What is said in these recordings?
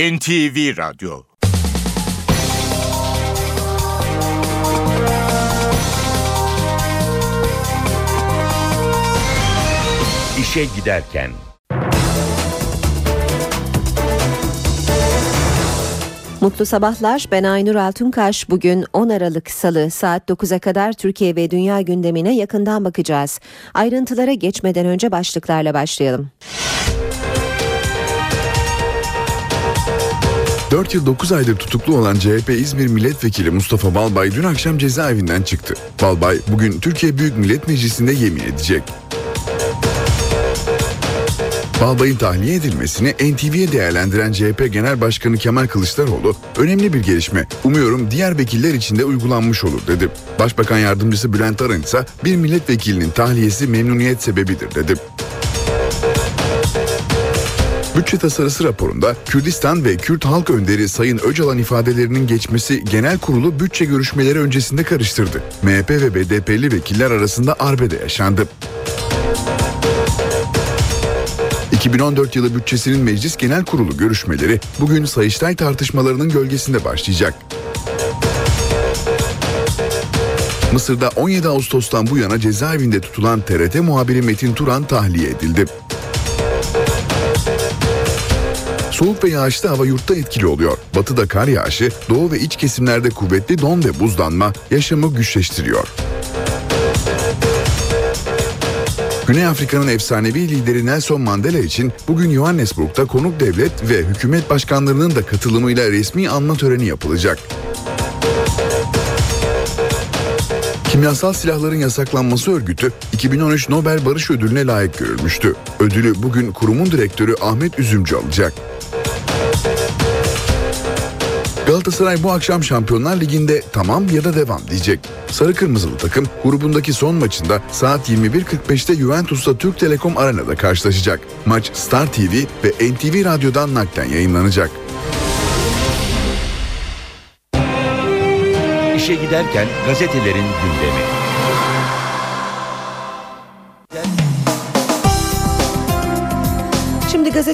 NTV Radyo İşe Giderken Mutlu sabahlar. Ben Aynur Altunkaş. Bugün 10 Aralık Salı saat 9'a kadar Türkiye ve dünya gündemine yakından bakacağız. Ayrıntılara geçmeden önce başlıklarla başlayalım. 4 yıl 9 aydır tutuklu olan CHP İzmir Milletvekili Mustafa Balbay dün akşam cezaevinden çıktı. Balbay bugün Türkiye Büyük Millet Meclisi'nde yemin edecek. Balbay'ın tahliye edilmesini NTV'ye değerlendiren CHP Genel Başkanı Kemal Kılıçdaroğlu, önemli bir gelişme, umuyorum diğer vekiller için de uygulanmış olur dedi. Başbakan Yardımcısı Bülent Arın ise bir milletvekilinin tahliyesi memnuniyet sebebidir dedi. Bütçe tasarısı raporunda Kürdistan ve Kürt halk önderi Sayın Öcalan ifadelerinin geçmesi genel kurulu bütçe görüşmeleri öncesinde karıştırdı. MHP ve BDP'li vekiller arasında arbede yaşandı. 2014 yılı bütçesinin Meclis Genel Kurulu görüşmeleri bugün Sayıştay tartışmalarının gölgesinde başlayacak. Mısır'da 17 Ağustos'tan bu yana cezaevinde tutulan TRT muhabiri Metin Turan tahliye edildi. Soğuk ve yağışlı hava yurtta etkili oluyor. Batıda kar yağışı, doğu ve iç kesimlerde kuvvetli don ve buzlanma yaşamı güçleştiriyor. Güney Afrika'nın efsanevi lideri Nelson Mandela için bugün Johannesburg'da konuk devlet ve hükümet başkanlarının da katılımıyla resmi anma töreni yapılacak. Kimyasal silahların yasaklanması örgütü 2013 Nobel Barış Ödülü'ne layık görülmüştü. Ödülü bugün kurumun direktörü Ahmet Üzümcü alacak. Galatasaray bu akşam Şampiyonlar Ligi'nde tamam ya da devam diyecek. Sarı Kırmızılı takım grubundaki son maçında saat 21.45'te Juventus'ta Türk Telekom Arena'da karşılaşacak. Maç Star TV ve NTV Radyo'dan naklen yayınlanacak. İşe giderken gazetelerin gündemi.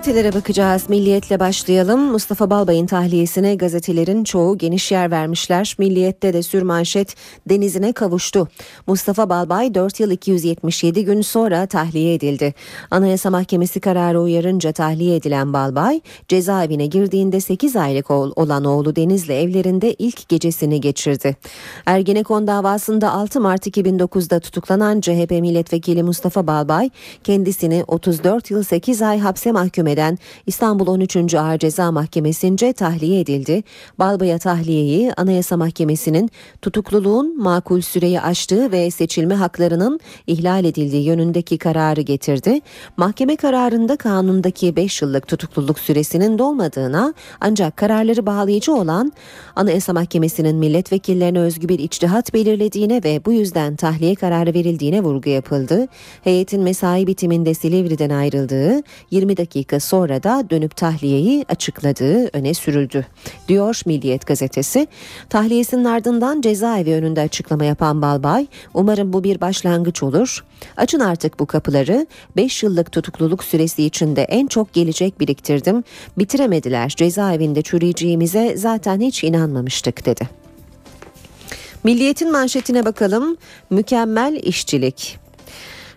Gazetelere bakacağız. Milliyetle başlayalım. Mustafa Balbay'ın tahliyesine gazetelerin çoğu geniş yer vermişler. Milliyette de sürmanşet denizine kavuştu. Mustafa Balbay 4 yıl 277 gün sonra tahliye edildi. Anayasa Mahkemesi kararı uyarınca tahliye edilen Balbay, cezaevine girdiğinde 8 aylık olan oğlu Deniz'le evlerinde ilk gecesini geçirdi. Ergenekon davasında 6 Mart 2009'da tutuklanan CHP milletvekili Mustafa Balbay, kendisini 34 yıl 8 ay hapse mahkum eden İstanbul 13. Ağır Ceza Mahkemesi'nce tahliye edildi. Balbaya tahliyeyi Anayasa Mahkemesi'nin tutukluluğun makul süreyi aştığı ve seçilme haklarının ihlal edildiği yönündeki kararı getirdi. Mahkeme kararında kanundaki 5 yıllık tutukluluk süresinin dolmadığına ancak kararları bağlayıcı olan Anayasa Mahkemesi'nin milletvekillerine özgü bir içtihat belirlediğine ve bu yüzden tahliye kararı verildiğine vurgu yapıldı. Heyetin mesai bitiminde Silivri'den ayrıldığı 20 dakika sonra da dönüp tahliyeyi açıkladığı öne sürüldü. Diyor Milliyet gazetesi. Tahliyesinin ardından cezaevi önünde açıklama yapan Balbay, umarım bu bir başlangıç olur. Açın artık bu kapıları. 5 yıllık tutukluluk süresi içinde en çok gelecek biriktirdim. Bitiremediler. Cezaevinde çürüyeceğimize zaten hiç inanmamıştık dedi. Milliyetin manşetine bakalım. Mükemmel işçilik.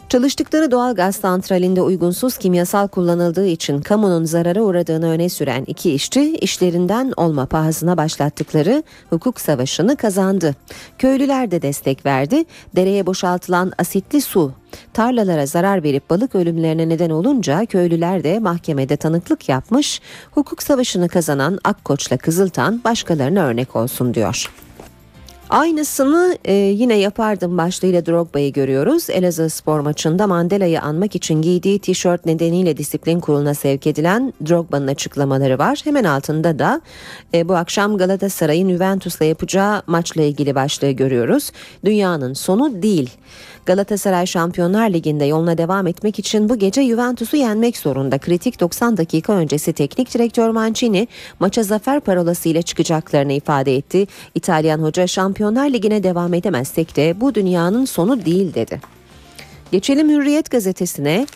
Çalıştıkları doğal gaz santralinde uygunsuz kimyasal kullanıldığı için kamunun zarara uğradığını öne süren iki işçi işlerinden olma pahasına başlattıkları hukuk savaşını kazandı. Köylüler de destek verdi. Dereye boşaltılan asitli su tarlalara zarar verip balık ölümlerine neden olunca köylüler de mahkemede tanıklık yapmış. Hukuk savaşını kazanan Akkoç'la Kızıltan başkalarına örnek olsun diyor. Aynısını e, yine yapardım başlığıyla Drogba'yı görüyoruz. Elazığ spor maçında Mandela'yı anmak için giydiği tişört nedeniyle disiplin kuruluna sevk edilen Drogba'nın açıklamaları var. Hemen altında da e, bu akşam Galatasaray'ın Juventus'la yapacağı maçla ilgili başlığı görüyoruz. Dünyanın sonu değil. Galatasaray Şampiyonlar Ligi'nde yoluna devam etmek için bu gece Juventus'u yenmek zorunda. Kritik 90 dakika öncesi teknik direktör Mancini maça zafer parolası ile çıkacaklarını ifade etti. İtalyan hoca Şampiyonlar Ligi'ne devam edemezsek de bu dünyanın sonu değil dedi. Geçelim Hürriyet gazetesine.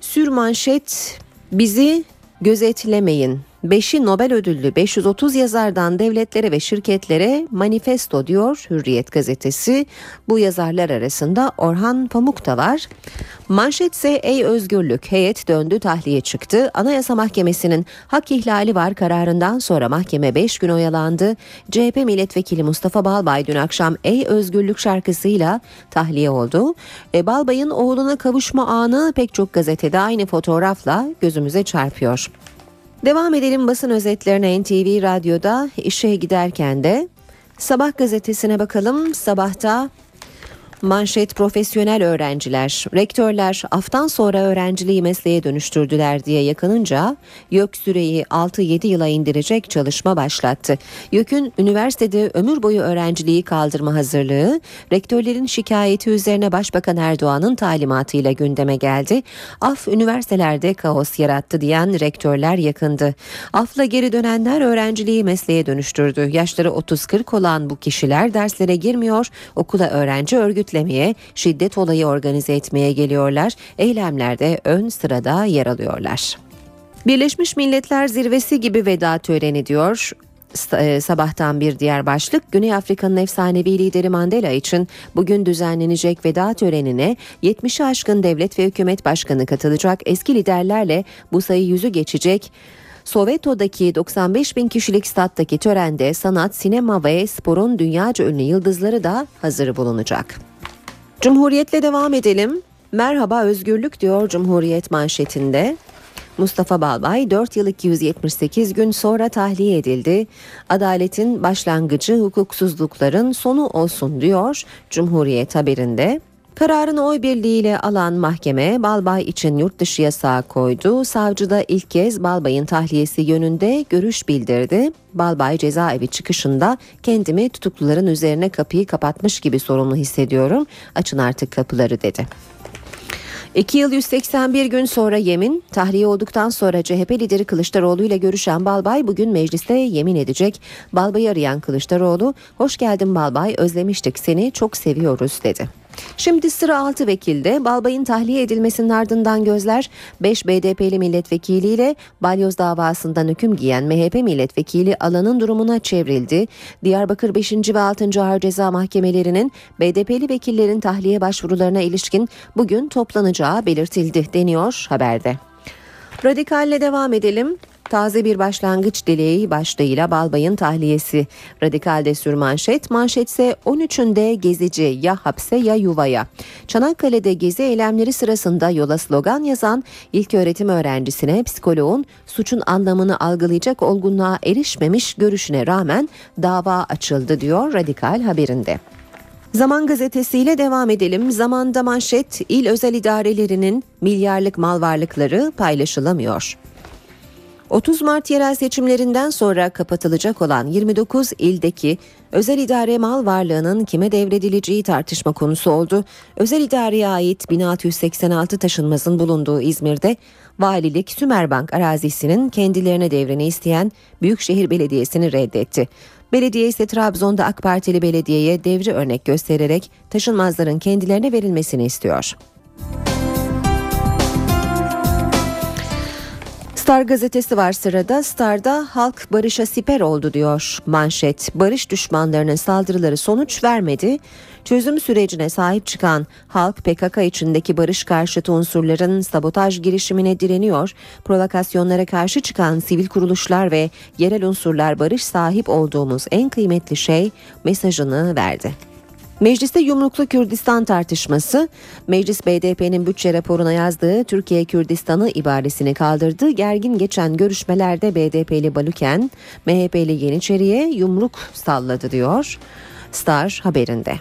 Sür manşet bizi gözetlemeyin Beşi Nobel ödüllü 530 yazardan devletlere ve şirketlere manifesto diyor Hürriyet gazetesi. Bu yazarlar arasında Orhan Pamuk da var. Manşetse ey özgürlük heyet döndü tahliye çıktı. Anayasa Mahkemesi'nin hak ihlali var kararından sonra mahkeme 5 gün oyalandı. CHP milletvekili Mustafa Balbay dün akşam ey özgürlük şarkısıyla tahliye oldu. E, Balbay'ın oğluna kavuşma anı pek çok gazetede aynı fotoğrafla gözümüze çarpıyor. Devam edelim basın özetlerine NTV Radyo'da işe giderken de Sabah gazetesine bakalım. Sabahta Manşet profesyonel öğrenciler, rektörler aftan sonra öğrenciliği mesleğe dönüştürdüler diye yakınınca YÖK süreyi 6-7 yıla indirecek çalışma başlattı. YÖK'ün üniversitede ömür boyu öğrenciliği kaldırma hazırlığı, rektörlerin şikayeti üzerine Başbakan Erdoğan'ın talimatıyla gündeme geldi. Af üniversitelerde kaos yarattı diyen rektörler yakındı. Afla geri dönenler öğrenciliği mesleğe dönüştürdü. Yaşları 30-40 olan bu kişiler derslere girmiyor, okula öğrenci örgüt örgütlemeye, şiddet olayı organize etmeye geliyorlar. Eylemlerde ön sırada yer alıyorlar. Birleşmiş Milletler Zirvesi gibi veda töreni diyor e, sabahtan bir diğer başlık Güney Afrika'nın efsanevi lideri Mandela için bugün düzenlenecek veda törenine 70'i aşkın devlet ve hükümet başkanı katılacak eski liderlerle bu sayı yüzü geçecek. Soveto'daki 95 bin kişilik stat'taki törende sanat, sinema ve sporun dünyaca ünlü yıldızları da hazır bulunacak. Cumhuriyetle devam edelim. Merhaba özgürlük diyor Cumhuriyet manşetinde. Mustafa Balbay 4 yıl 278 gün sonra tahliye edildi. Adaletin başlangıcı hukuksuzlukların sonu olsun diyor Cumhuriyet haberinde. Kararını oy birliğiyle alan mahkeme Balbay için yurt dışı yasağı koydu. Savcı da ilk kez Balbay'ın tahliyesi yönünde görüş bildirdi. Balbay cezaevi çıkışında kendimi tutukluların üzerine kapıyı kapatmış gibi sorumlu hissediyorum. Açın artık kapıları dedi. 2 yıl 181 gün sonra yemin, tahliye olduktan sonra CHP lideri Kılıçdaroğlu ile görüşen Balbay bugün mecliste yemin edecek. Balbay'ı arayan Kılıçdaroğlu, hoş geldin Balbay özlemiştik seni çok seviyoruz dedi. Şimdi sıra 6 vekilde Balbay'ın tahliye edilmesinin ardından gözler 5 BDP'li milletvekiliyle balyoz davasından hüküm giyen MHP milletvekili alanın durumuna çevrildi. Diyarbakır 5. ve 6. Ağır Ceza Mahkemelerinin BDP'li vekillerin tahliye başvurularına ilişkin bugün toplanacağı belirtildi deniyor haberde. Radikalle devam edelim. Taze bir başlangıç dileği başlığıyla Balbay'ın tahliyesi. Radikalde sür manşet, manşetse 13'ünde gezici ya hapse ya yuvaya. Çanakkale'de gezi eylemleri sırasında yola slogan yazan ilk öğretim öğrencisine psikoloğun suçun anlamını algılayacak olgunluğa erişmemiş görüşüne rağmen dava açıldı diyor Radikal haberinde. Zaman gazetesiyle devam edelim. Zamanda manşet il özel idarelerinin milyarlık mal varlıkları paylaşılamıyor. 30 Mart yerel seçimlerinden sonra kapatılacak olan 29 ildeki özel idare mal varlığının kime devredileceği tartışma konusu oldu. Özel idareye ait 1686 taşınmazın bulunduğu İzmir'de valilik Sümerbank arazisinin kendilerine devreni isteyen Büyükşehir Belediyesi'ni reddetti. Belediye ise Trabzon'da AK Partili belediyeye devri örnek göstererek taşınmazların kendilerine verilmesini istiyor. Star gazetesi var sırada. Star'da halk barışa siper oldu diyor manşet. Barış düşmanlarının saldırıları sonuç vermedi. Çözüm sürecine sahip çıkan halk PKK içindeki barış karşıtı unsurların sabotaj girişimine direniyor. Provokasyonlara karşı çıkan sivil kuruluşlar ve yerel unsurlar barış sahip olduğumuz en kıymetli şey mesajını verdi. Mecliste yumruklu Kürdistan tartışması, meclis BDP'nin bütçe raporuna yazdığı Türkiye Kürdistan'ı ibaresini kaldırdı. Gergin geçen görüşmelerde BDP'li Baluken, MHP'li Yeniçeri'ye yumruk salladı diyor Star haberinde.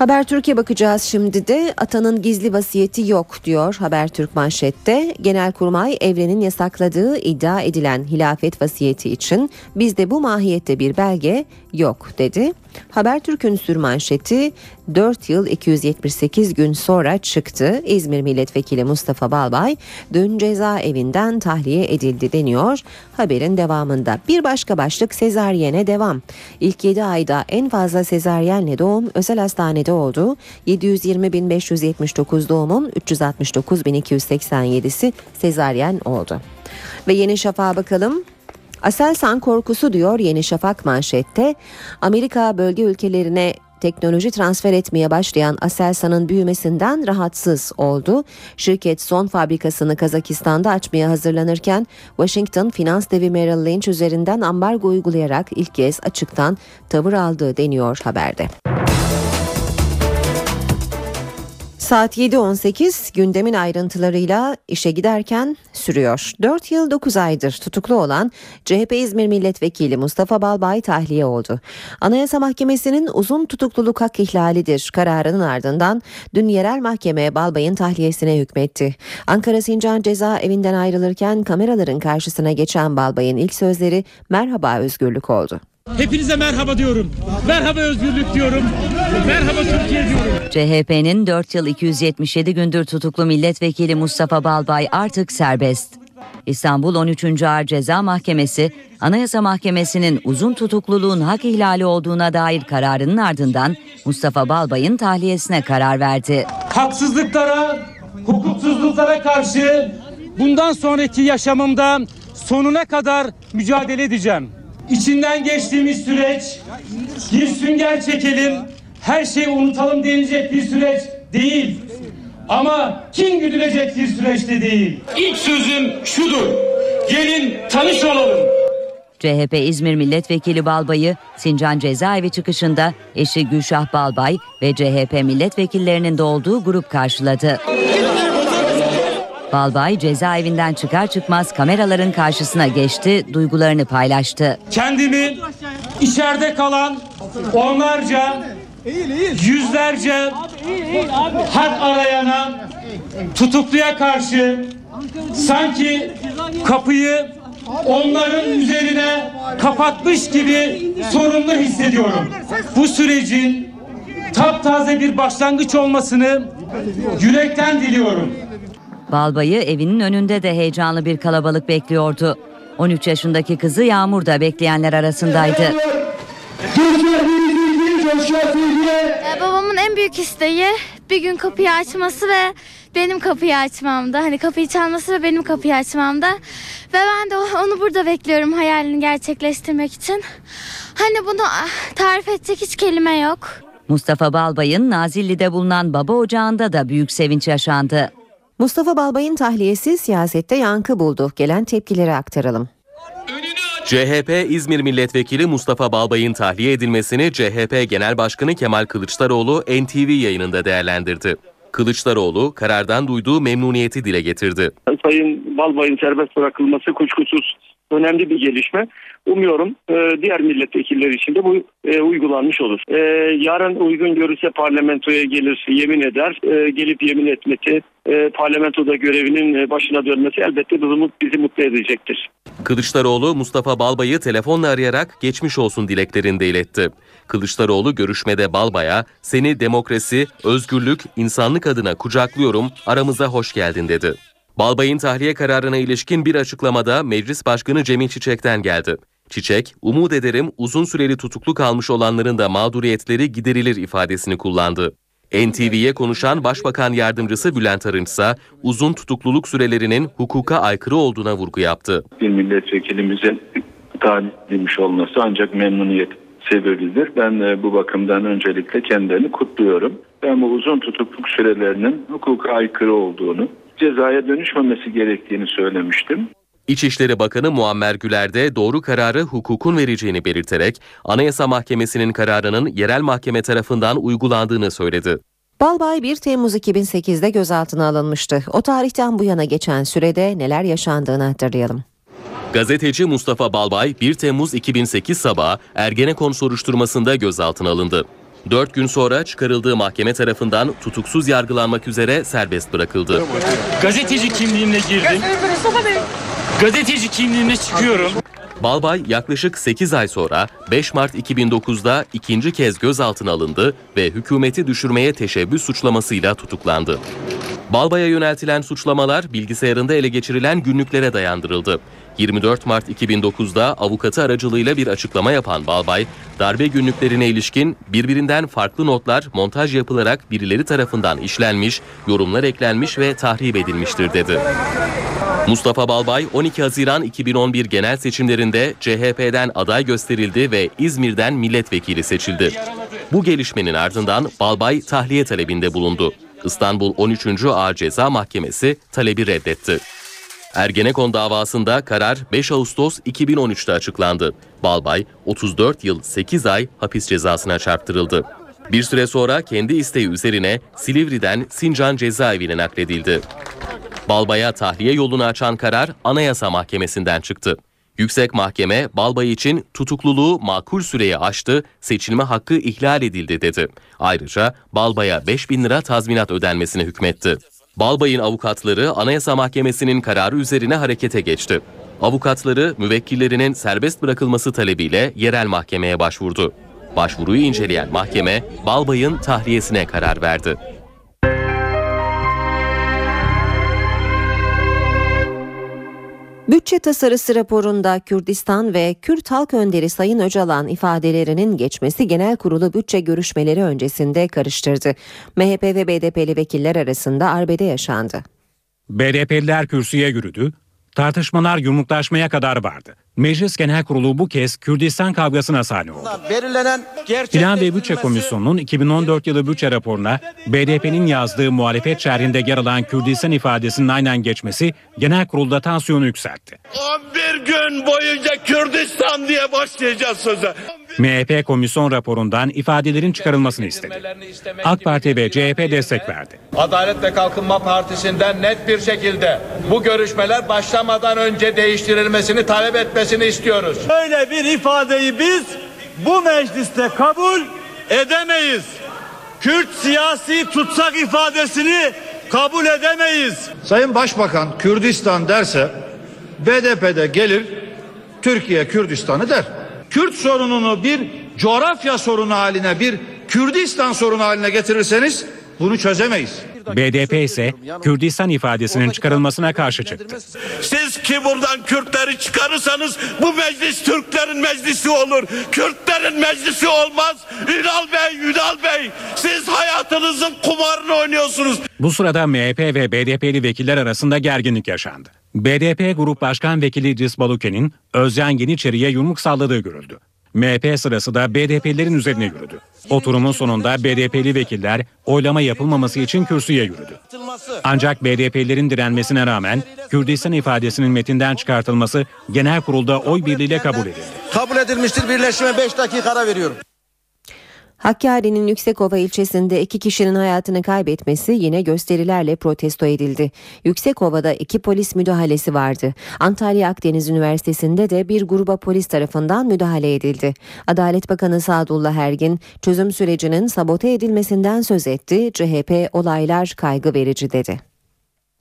Haber Türkiye bakacağız şimdi de Atan'ın gizli vasiyeti yok diyor Habertürk manşette. Genelkurmay evrenin yasakladığı iddia edilen hilafet vasiyeti için bizde bu mahiyette bir belge yok dedi. Habertürk'ün sürmanşeti 4 yıl 278 gün sonra çıktı. İzmir Milletvekili Mustafa Balbay dün cezaevinden tahliye edildi deniyor. Haberin devamında bir başka başlık sezaryene devam. İlk 7 ayda en fazla sezaryenle doğum özel hastanede oldu. 720.579 doğumun 369.287'si sezaryen oldu. Ve Yeni Şafak'a bakalım. Aselsan korkusu diyor Yeni Şafak manşette. Amerika bölge ülkelerine teknoloji transfer etmeye başlayan Aselsan'ın büyümesinden rahatsız oldu. Şirket son fabrikasını Kazakistan'da açmaya hazırlanırken Washington finans devi Merrill Lynch üzerinden ambargo uygulayarak ilk kez açıktan tavır aldığı deniyor haberde. Saat 7.18 gündemin ayrıntılarıyla işe giderken sürüyor. 4 yıl 9 aydır tutuklu olan CHP İzmir Milletvekili Mustafa Balbay tahliye oldu. Anayasa Mahkemesi'nin uzun tutukluluk hak ihlalidir kararının ardından dün yerel mahkeme Balbay'ın tahliyesine hükmetti. Ankara Sincan Ceza Evinden ayrılırken kameraların karşısına geçen Balbay'ın ilk sözleri merhaba özgürlük oldu. Hepinize merhaba diyorum. Merhaba özgürlük diyorum. Merhaba Türkiye diyorum. CHP'nin 4 yıl 277 gündür tutuklu milletvekili Mustafa Balbay artık serbest. İstanbul 13. Ağır Ceza Mahkemesi, Anayasa Mahkemesi'nin uzun tutukluluğun hak ihlali olduğuna dair kararının ardından Mustafa Balbay'ın tahliyesine karar verdi. Haksızlıklara, hukuksuzluklara karşı bundan sonraki yaşamımda sonuna kadar mücadele edeceğim. İçinden geçtiğimiz süreç bir sünger çekelim, her şeyi unutalım denilecek bir süreç değil. Ama kim güdülecek bir süreçte değil. İlk sözüm şudur. Gelin tanış olalım. CHP İzmir Milletvekili Balbay'ı Sincan Cezaevi çıkışında eşi Gülşah Balbay ve CHP milletvekillerinin de olduğu grup karşıladı. Balbay cezaevinden çıkar çıkmaz kameraların karşısına geçti, duygularını paylaştı. Kendimi içeride kalan onlarca, yüzlerce hak arayana, tutukluya karşı sanki kapıyı onların üzerine kapatmış gibi sorumlu hissediyorum. Bu sürecin taptaze bir başlangıç olmasını yürekten diliyorum. Balbay'ı evinin önünde de heyecanlı bir kalabalık bekliyordu. 13 yaşındaki kızı Yağmur da bekleyenler arasındaydı. Ee, babamın en büyük isteği bir gün kapıyı açması ve benim kapıyı açmamda. Hani kapıyı çalması ve benim kapıyı açmamda. Ve ben de onu burada bekliyorum hayalini gerçekleştirmek için. Hani bunu ah, tarif edecek hiç kelime yok. Mustafa Balbay'ın Nazilli'de bulunan baba ocağında da büyük sevinç yaşandı. Mustafa Balbay'ın tahliyesi siyasette yankı buldu. Gelen tepkileri aktaralım. CHP İzmir Milletvekili Mustafa Balbay'ın tahliye edilmesini CHP Genel Başkanı Kemal Kılıçdaroğlu NTV yayınında değerlendirdi. Kılıçdaroğlu karardan duyduğu memnuniyeti dile getirdi. Sayın Balbay'ın serbest bırakılması kuşkusuz önemli bir gelişme. Umuyorum e, diğer milletvekilleri için de bu e, uygulanmış olur. E, yarın uygun görürse parlamentoya gelir, yemin eder. E, gelip yemin etmesi, e, parlamentoda görevinin e, başına dönmesi elbette bizi, bizi mutlu edecektir. Kılıçdaroğlu Mustafa Balbay'ı telefonla arayarak geçmiş olsun dileklerini de iletti. Kılıçdaroğlu görüşmede Balbay'a seni demokrasi, özgürlük, insanlık adına kucaklıyorum, aramıza hoş geldin dedi. Balbay'ın tahliye kararına ilişkin bir açıklamada Meclis Başkanı Cemil Çiçek'ten geldi. Çiçek, umut ederim uzun süreli tutuklu kalmış olanların da mağduriyetleri giderilir ifadesini kullandı. NTV'ye konuşan Başbakan Yardımcısı Bülent Arınç ise uzun tutukluluk sürelerinin hukuka aykırı olduğuna vurgu yaptı. Bir milletvekilimizin talim edilmiş olması ancak memnuniyet sebebidir. Ben e, bu bakımdan öncelikle kendilerini kutluyorum. Ben bu uzun tutukluk sürelerinin hukuka aykırı olduğunu, cezaya dönüşmemesi gerektiğini söylemiştim. İçişleri Bakanı Muammer Güler de doğru kararı hukukun vereceğini belirterek Anayasa Mahkemesi'nin kararının yerel mahkeme tarafından uygulandığını söyledi. Balbay 1 Temmuz 2008'de gözaltına alınmıştı. O tarihten bu yana geçen sürede neler yaşandığını hatırlayalım. Gazeteci Mustafa Balbay 1 Temmuz 2008 sabahı Ergenekon soruşturmasında gözaltına alındı. 4 gün sonra çıkarıldığı mahkeme tarafından tutuksuz yargılanmak üzere serbest bırakıldı. Gazeteci kimliğimle girdim. Gazeteci kimliğimle çıkıyorum. Balbay yaklaşık 8 ay sonra 5 Mart 2009'da ikinci kez gözaltına alındı ve hükümeti düşürmeye teşebbüs suçlamasıyla tutuklandı. Balbay'a yöneltilen suçlamalar bilgisayarında ele geçirilen günlüklere dayandırıldı. 24 Mart 2009'da avukatı aracılığıyla bir açıklama yapan Balbay, darbe günlüklerine ilişkin birbirinden farklı notlar montaj yapılarak birileri tarafından işlenmiş, yorumlar eklenmiş ve tahrip edilmiştir dedi. Mustafa Balbay 12 Haziran 2011 genel seçimlerinde CHP'den aday gösterildi ve İzmir'den milletvekili seçildi. Bu gelişmenin ardından Balbay tahliye talebinde bulundu. İstanbul 13. Ağır Ceza Mahkemesi talebi reddetti. Ergenekon davasında karar 5 Ağustos 2013'te açıklandı. Balbay 34 yıl 8 ay hapis cezasına çarptırıldı. Bir süre sonra kendi isteği üzerine Silivri'den Sincan cezaevine nakledildi. Balbay'a tahliye yolunu açan karar Anayasa Mahkemesi'nden çıktı. Yüksek Mahkeme Balbay için tutukluluğu makul süreyi aştı, seçilme hakkı ihlal edildi dedi. Ayrıca Balbay'a 5 bin lira tazminat ödenmesine hükmetti. Balbay'ın avukatları Anayasa Mahkemesi'nin kararı üzerine harekete geçti. Avukatları müvekkillerinin serbest bırakılması talebiyle yerel mahkemeye başvurdu. Başvuruyu inceleyen mahkeme Balbay'ın tahliyesine karar verdi. Bütçe tasarısı raporunda Kürdistan ve Kürt halk önderi Sayın Öcalan ifadelerinin geçmesi genel kurulu bütçe görüşmeleri öncesinde karıştırdı. MHP ve BDP'li vekiller arasında arbede yaşandı. BDP'liler kürsüye yürüdü, tartışmalar yumruklaşmaya kadar vardı. Meclis Genel Kurulu bu kez Kürdistan kavgasına sahne oldu. Verilen Plan ve Bütçe Komisyonu'nun 2014 yılı bütçe raporuna BDP'nin yazdığı muhalefet şerhinde yer alan Kürdistan ifadesinin aynen geçmesi genel kurulda tansiyonu yükseltti. 11 gün boyunca Kürdistan diye başlayacağız söze. MHP komisyon raporundan ifadelerin çıkarılmasını istedi. AK Parti ve CHP destek verdi. Adalet ve Kalkınma Partisi'nden net bir şekilde bu görüşmeler başlamadan önce değiştirilmesini talep etmesini istiyoruz. Böyle bir ifadeyi biz bu mecliste kabul edemeyiz. Kürt siyasi tutsak ifadesini kabul edemeyiz. Sayın Başbakan Kürdistan derse BDP'de gelir Türkiye Kürdistan'ı der. Kürt sorununu bir coğrafya sorunu haline bir Kürdistan sorunu haline getirirseniz bunu çözemeyiz. BDP ise Kürdistan ifadesinin çıkarılmasına karşı çıktı. Siz ki buradan Kürtleri çıkarırsanız bu meclis Türklerin meclisi olur. Kürtlerin meclisi olmaz. Ünal Bey, Ünal Bey siz hayatınızın kumarını oynuyorsunuz. Bu sırada MHP ve BDP'li vekiller arasında gerginlik yaşandı. BDP Grup Başkan Vekili İdris Baluke'nin Özcan Yeniçeri'ye yumruk salladığı görüldü. MHP sırası da BDP'lilerin üzerine yürüdü. Oturumun sonunda BDP'li vekiller oylama yapılmaması için kürsüye yürüdü. Ancak BDP'lilerin direnmesine rağmen Kürdistan ifadesinin metinden çıkartılması genel kurulda oy birliğiyle kabul edildi. Kabul edilmiştir. Birleşime 5 dakika ara veriyorum. Hakkari'nin Yüksekova ilçesinde iki kişinin hayatını kaybetmesi yine gösterilerle protesto edildi. Yüksekova'da iki polis müdahalesi vardı. Antalya Akdeniz Üniversitesi'nde de bir gruba polis tarafından müdahale edildi. Adalet Bakanı Sadullah Ergin çözüm sürecinin sabote edilmesinden söz etti. CHP olaylar kaygı verici dedi.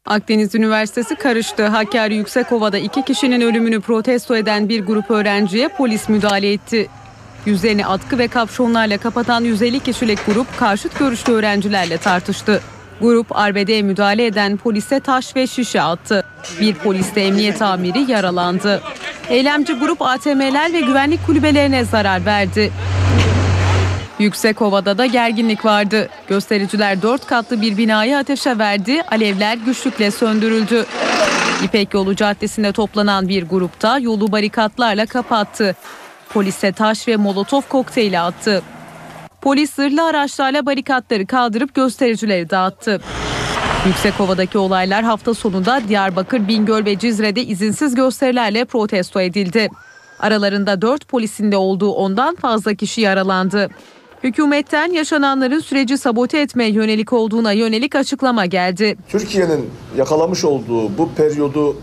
Akdeniz Üniversitesi karıştı. Hakkari Yüksekova'da iki kişinin ölümünü protesto eden bir grup öğrenciye polis müdahale etti. Yüzlerini atkı ve kapşonlarla kapatan 150 kişilik grup karşıt görüşlü öğrencilerle tartıştı. Grup arbedeye müdahale eden polise taş ve şişe attı. Bir polis de emniyet amiri yaralandı. Eylemci grup ATM'ler ve güvenlik kulübelerine zarar verdi. Yüksekova'da da gerginlik vardı. Göstericiler dört katlı bir binayı ateşe verdi. Alevler güçlükle söndürüldü. İpek Yolu Caddesi'nde toplanan bir grupta yolu barikatlarla kapattı. Polise taş ve molotof kokteyli attı. Polis zırhlı araçlarla barikatları kaldırıp göstericileri dağıttı. Yüksekova'daki olaylar hafta sonunda Diyarbakır, Bingöl ve Cizre'de izinsiz gösterilerle protesto edildi. Aralarında 4 polisin de olduğu ondan fazla kişi yaralandı. Hükümetten yaşananların süreci sabote etmeye yönelik olduğuna yönelik açıklama geldi. Türkiye'nin yakalamış olduğu bu periyodu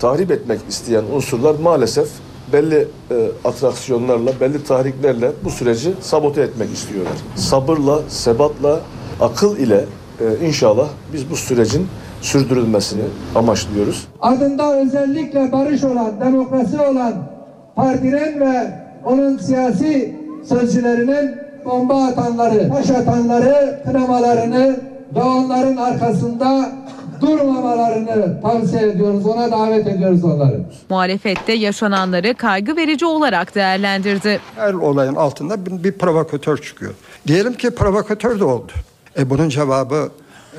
tahrip etmek isteyen unsurlar maalesef belli e, atraksiyonlarla, belli tahriklerle bu süreci sabote etmek istiyorlar. Sabırla, sebatla, akıl ile e, inşallah biz bu sürecin sürdürülmesini amaçlıyoruz. Adında özellikle barış olan, demokrasi olan partinin ve onun siyasi sözcülerinin bomba atanları, taş atanları, kınamalarını ve onların arkasında durmamalarını tavsiye ediyoruz. Ona davet ediyoruz onları. Muhalefette yaşananları kaygı verici olarak değerlendirdi. Her olayın altında bir, bir provokatör çıkıyor. Diyelim ki provokatör de oldu. E bunun cevabı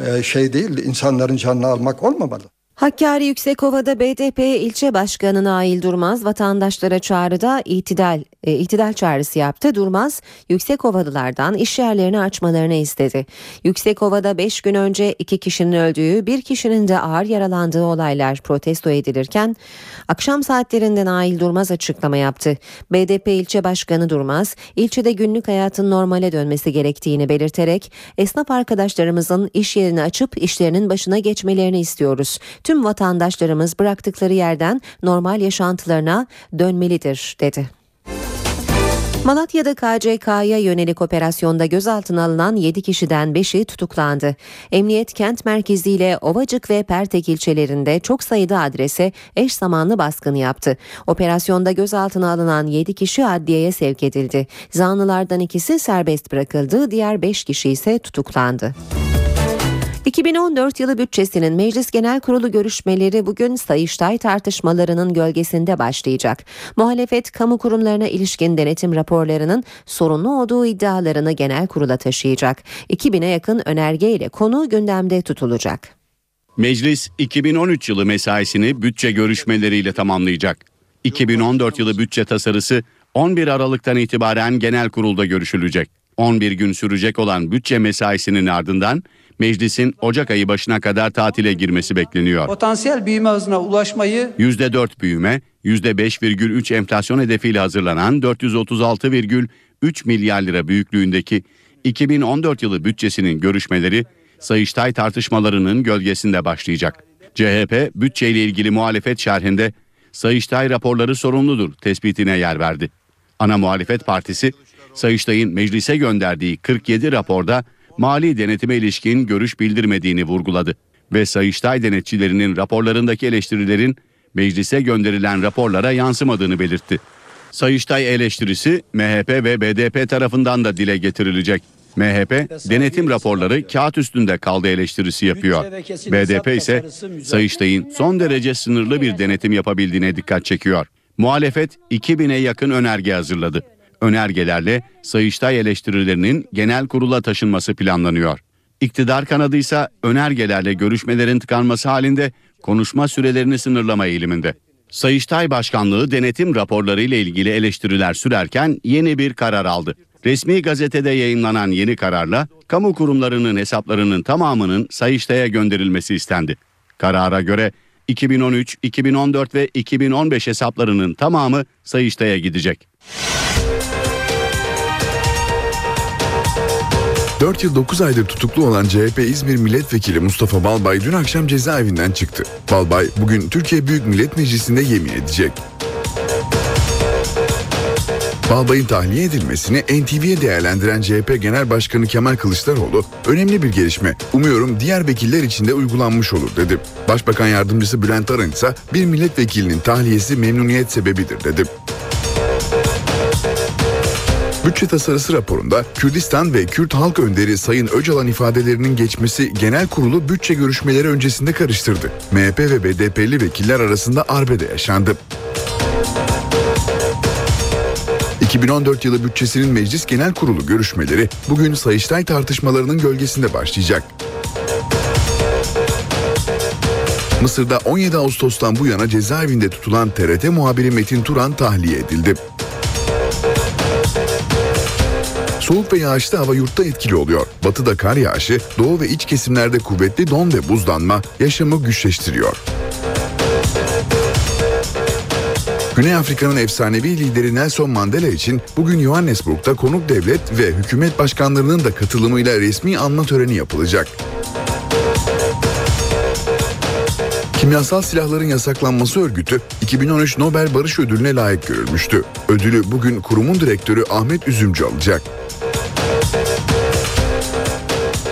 e, şey değil, insanların canını almak olmamalı. Hakkari Yüksekova'da BDP ilçe başkanı Nail Durmaz vatandaşlara çağrıda itidal, e, itidal çağrısı yaptı. Durmaz Yüksekovalılardan iş yerlerini açmalarını istedi. Yüksekova'da 5 gün önce iki kişinin öldüğü bir kişinin de ağır yaralandığı olaylar protesto edilirken akşam saatlerinde Nail Durmaz açıklama yaptı. BDP ilçe başkanı Durmaz ilçede günlük hayatın normale dönmesi gerektiğini belirterek esnaf arkadaşlarımızın iş yerini açıp işlerinin başına geçmelerini istiyoruz tüm vatandaşlarımız bıraktıkları yerden normal yaşantılarına dönmelidir dedi. Malatya'da KCK'ya yönelik operasyonda gözaltına alınan 7 kişiden 5'i tutuklandı. Emniyet kent merkeziyle Ovacık ve Pertek ilçelerinde çok sayıda adrese eş zamanlı baskını yaptı. Operasyonda gözaltına alınan 7 kişi adliyeye sevk edildi. Zanlılardan ikisi serbest bırakıldı, diğer 5 kişi ise tutuklandı. 2014 yılı bütçesinin Meclis Genel Kurulu görüşmeleri bugün Sayıştay tartışmalarının gölgesinde başlayacak. Muhalefet kamu kurumlarına ilişkin denetim raporlarının sorunlu olduğu iddialarını genel kurula taşıyacak. 2000'e yakın önerge ile konu gündemde tutulacak. Meclis 2013 yılı mesaisini bütçe görüşmeleriyle tamamlayacak. 2014 yılı bütçe tasarısı 11 Aralık'tan itibaren genel kurulda görüşülecek. 11 gün sürecek olan bütçe mesaisinin ardından meclisin Ocak ayı başına kadar tatile girmesi bekleniyor. Potansiyel büyüme hızına ulaşmayı %4 büyüme, %5,3 enflasyon hedefiyle hazırlanan 436,3 milyar lira büyüklüğündeki 2014 yılı bütçesinin görüşmeleri Sayıştay tartışmalarının gölgesinde başlayacak. CHP bütçeyle ilgili muhalefet şerhinde Sayıştay raporları sorumludur tespitine yer verdi. Ana muhalefet partisi Sayıştay'ın meclise gönderdiği 47 raporda mali denetime ilişkin görüş bildirmediğini vurguladı ve Sayıştay denetçilerinin raporlarındaki eleştirilerin meclise gönderilen raporlara yansımadığını belirtti. Sayıştay eleştirisi MHP ve BDP tarafından da dile getirilecek. MHP denetim raporları kağıt üstünde kaldı eleştirisi yapıyor. BDP ise Sayıştay'ın son derece sınırlı bir denetim yapabildiğine dikkat çekiyor. Muhalefet 2000'e yakın önerge hazırladı önergelerle Sayıştay eleştirilerinin genel kurula taşınması planlanıyor. İktidar kanadı ise önergelerle görüşmelerin tıkanması halinde konuşma sürelerini sınırlama eğiliminde. Sayıştay Başkanlığı denetim raporları ile ilgili eleştiriler sürerken yeni bir karar aldı. Resmi gazetede yayınlanan yeni kararla kamu kurumlarının hesaplarının tamamının Sayıştay'a gönderilmesi istendi. Karara göre 2013, 2014 ve 2015 hesaplarının tamamı Sayıştay'a gidecek. 4 yıl 9 aydır tutuklu olan CHP İzmir Milletvekili Mustafa Balbay dün akşam cezaevinden çıktı. Balbay bugün Türkiye Büyük Millet Meclisi'nde yemin edecek. Balbay'ın tahliye edilmesini NTV'ye değerlendiren CHP Genel Başkanı Kemal Kılıçdaroğlu önemli bir gelişme. Umuyorum diğer vekiller için de uygulanmış olur dedi. Başbakan Yardımcısı Bülent Arın ise bir milletvekilinin tahliyesi memnuniyet sebebidir dedi. Bütçe tasarısı raporunda Kürdistan ve Kürt halk önderi Sayın Öcalan ifadelerinin geçmesi genel kurulu bütçe görüşmeleri öncesinde karıştırdı. MHP ve BDP'li vekiller arasında arbede yaşandı. 2014 yılı bütçesinin Meclis Genel Kurulu görüşmeleri bugün Sayıştay tartışmalarının gölgesinde başlayacak. Mısır'da 17 Ağustos'tan bu yana cezaevinde tutulan TRT muhabiri Metin Turan tahliye edildi. Soğuk ve yağışlı hava yurtta etkili oluyor. Batıda kar yağışı, doğu ve iç kesimlerde kuvvetli don ve buzlanma yaşamı güçleştiriyor. Güney Afrika'nın efsanevi lideri Nelson Mandela için bugün Johannesburg'da konuk devlet ve hükümet başkanlarının da katılımıyla resmi anma töreni yapılacak. Kimyasal silahların yasaklanması örgütü 2013 Nobel Barış Ödülü'ne layık görülmüştü. Ödülü bugün kurumun direktörü Ahmet Üzümcü alacak.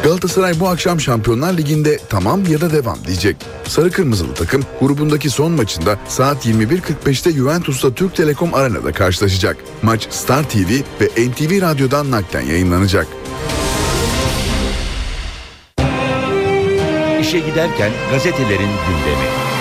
Galatasaray bu akşam Şampiyonlar Ligi'nde tamam ya da devam diyecek. Sarı Kırmızılı takım grubundaki son maçında saat 21.45'te Juventus'ta Türk Telekom Arena'da karşılaşacak. Maç Star TV ve NTV Radyo'dan naklen yayınlanacak. İşe giderken gazetelerin gündemi.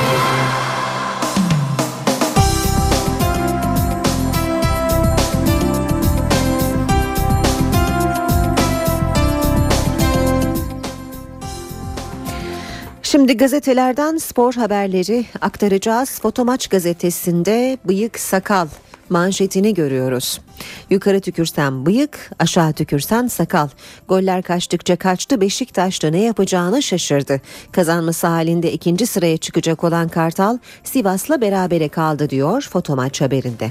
Şimdi gazetelerden spor haberleri aktaracağız. Fotomaç gazetesinde bıyık sakal manşetini görüyoruz. Yukarı tükürsen bıyık, aşağı tükürsen sakal. Goller kaçtıkça kaçtı Beşiktaş'ta ne yapacağını şaşırdı. Kazanması halinde ikinci sıraya çıkacak olan Kartal Sivas'la berabere kaldı diyor Fotomaç haberinde.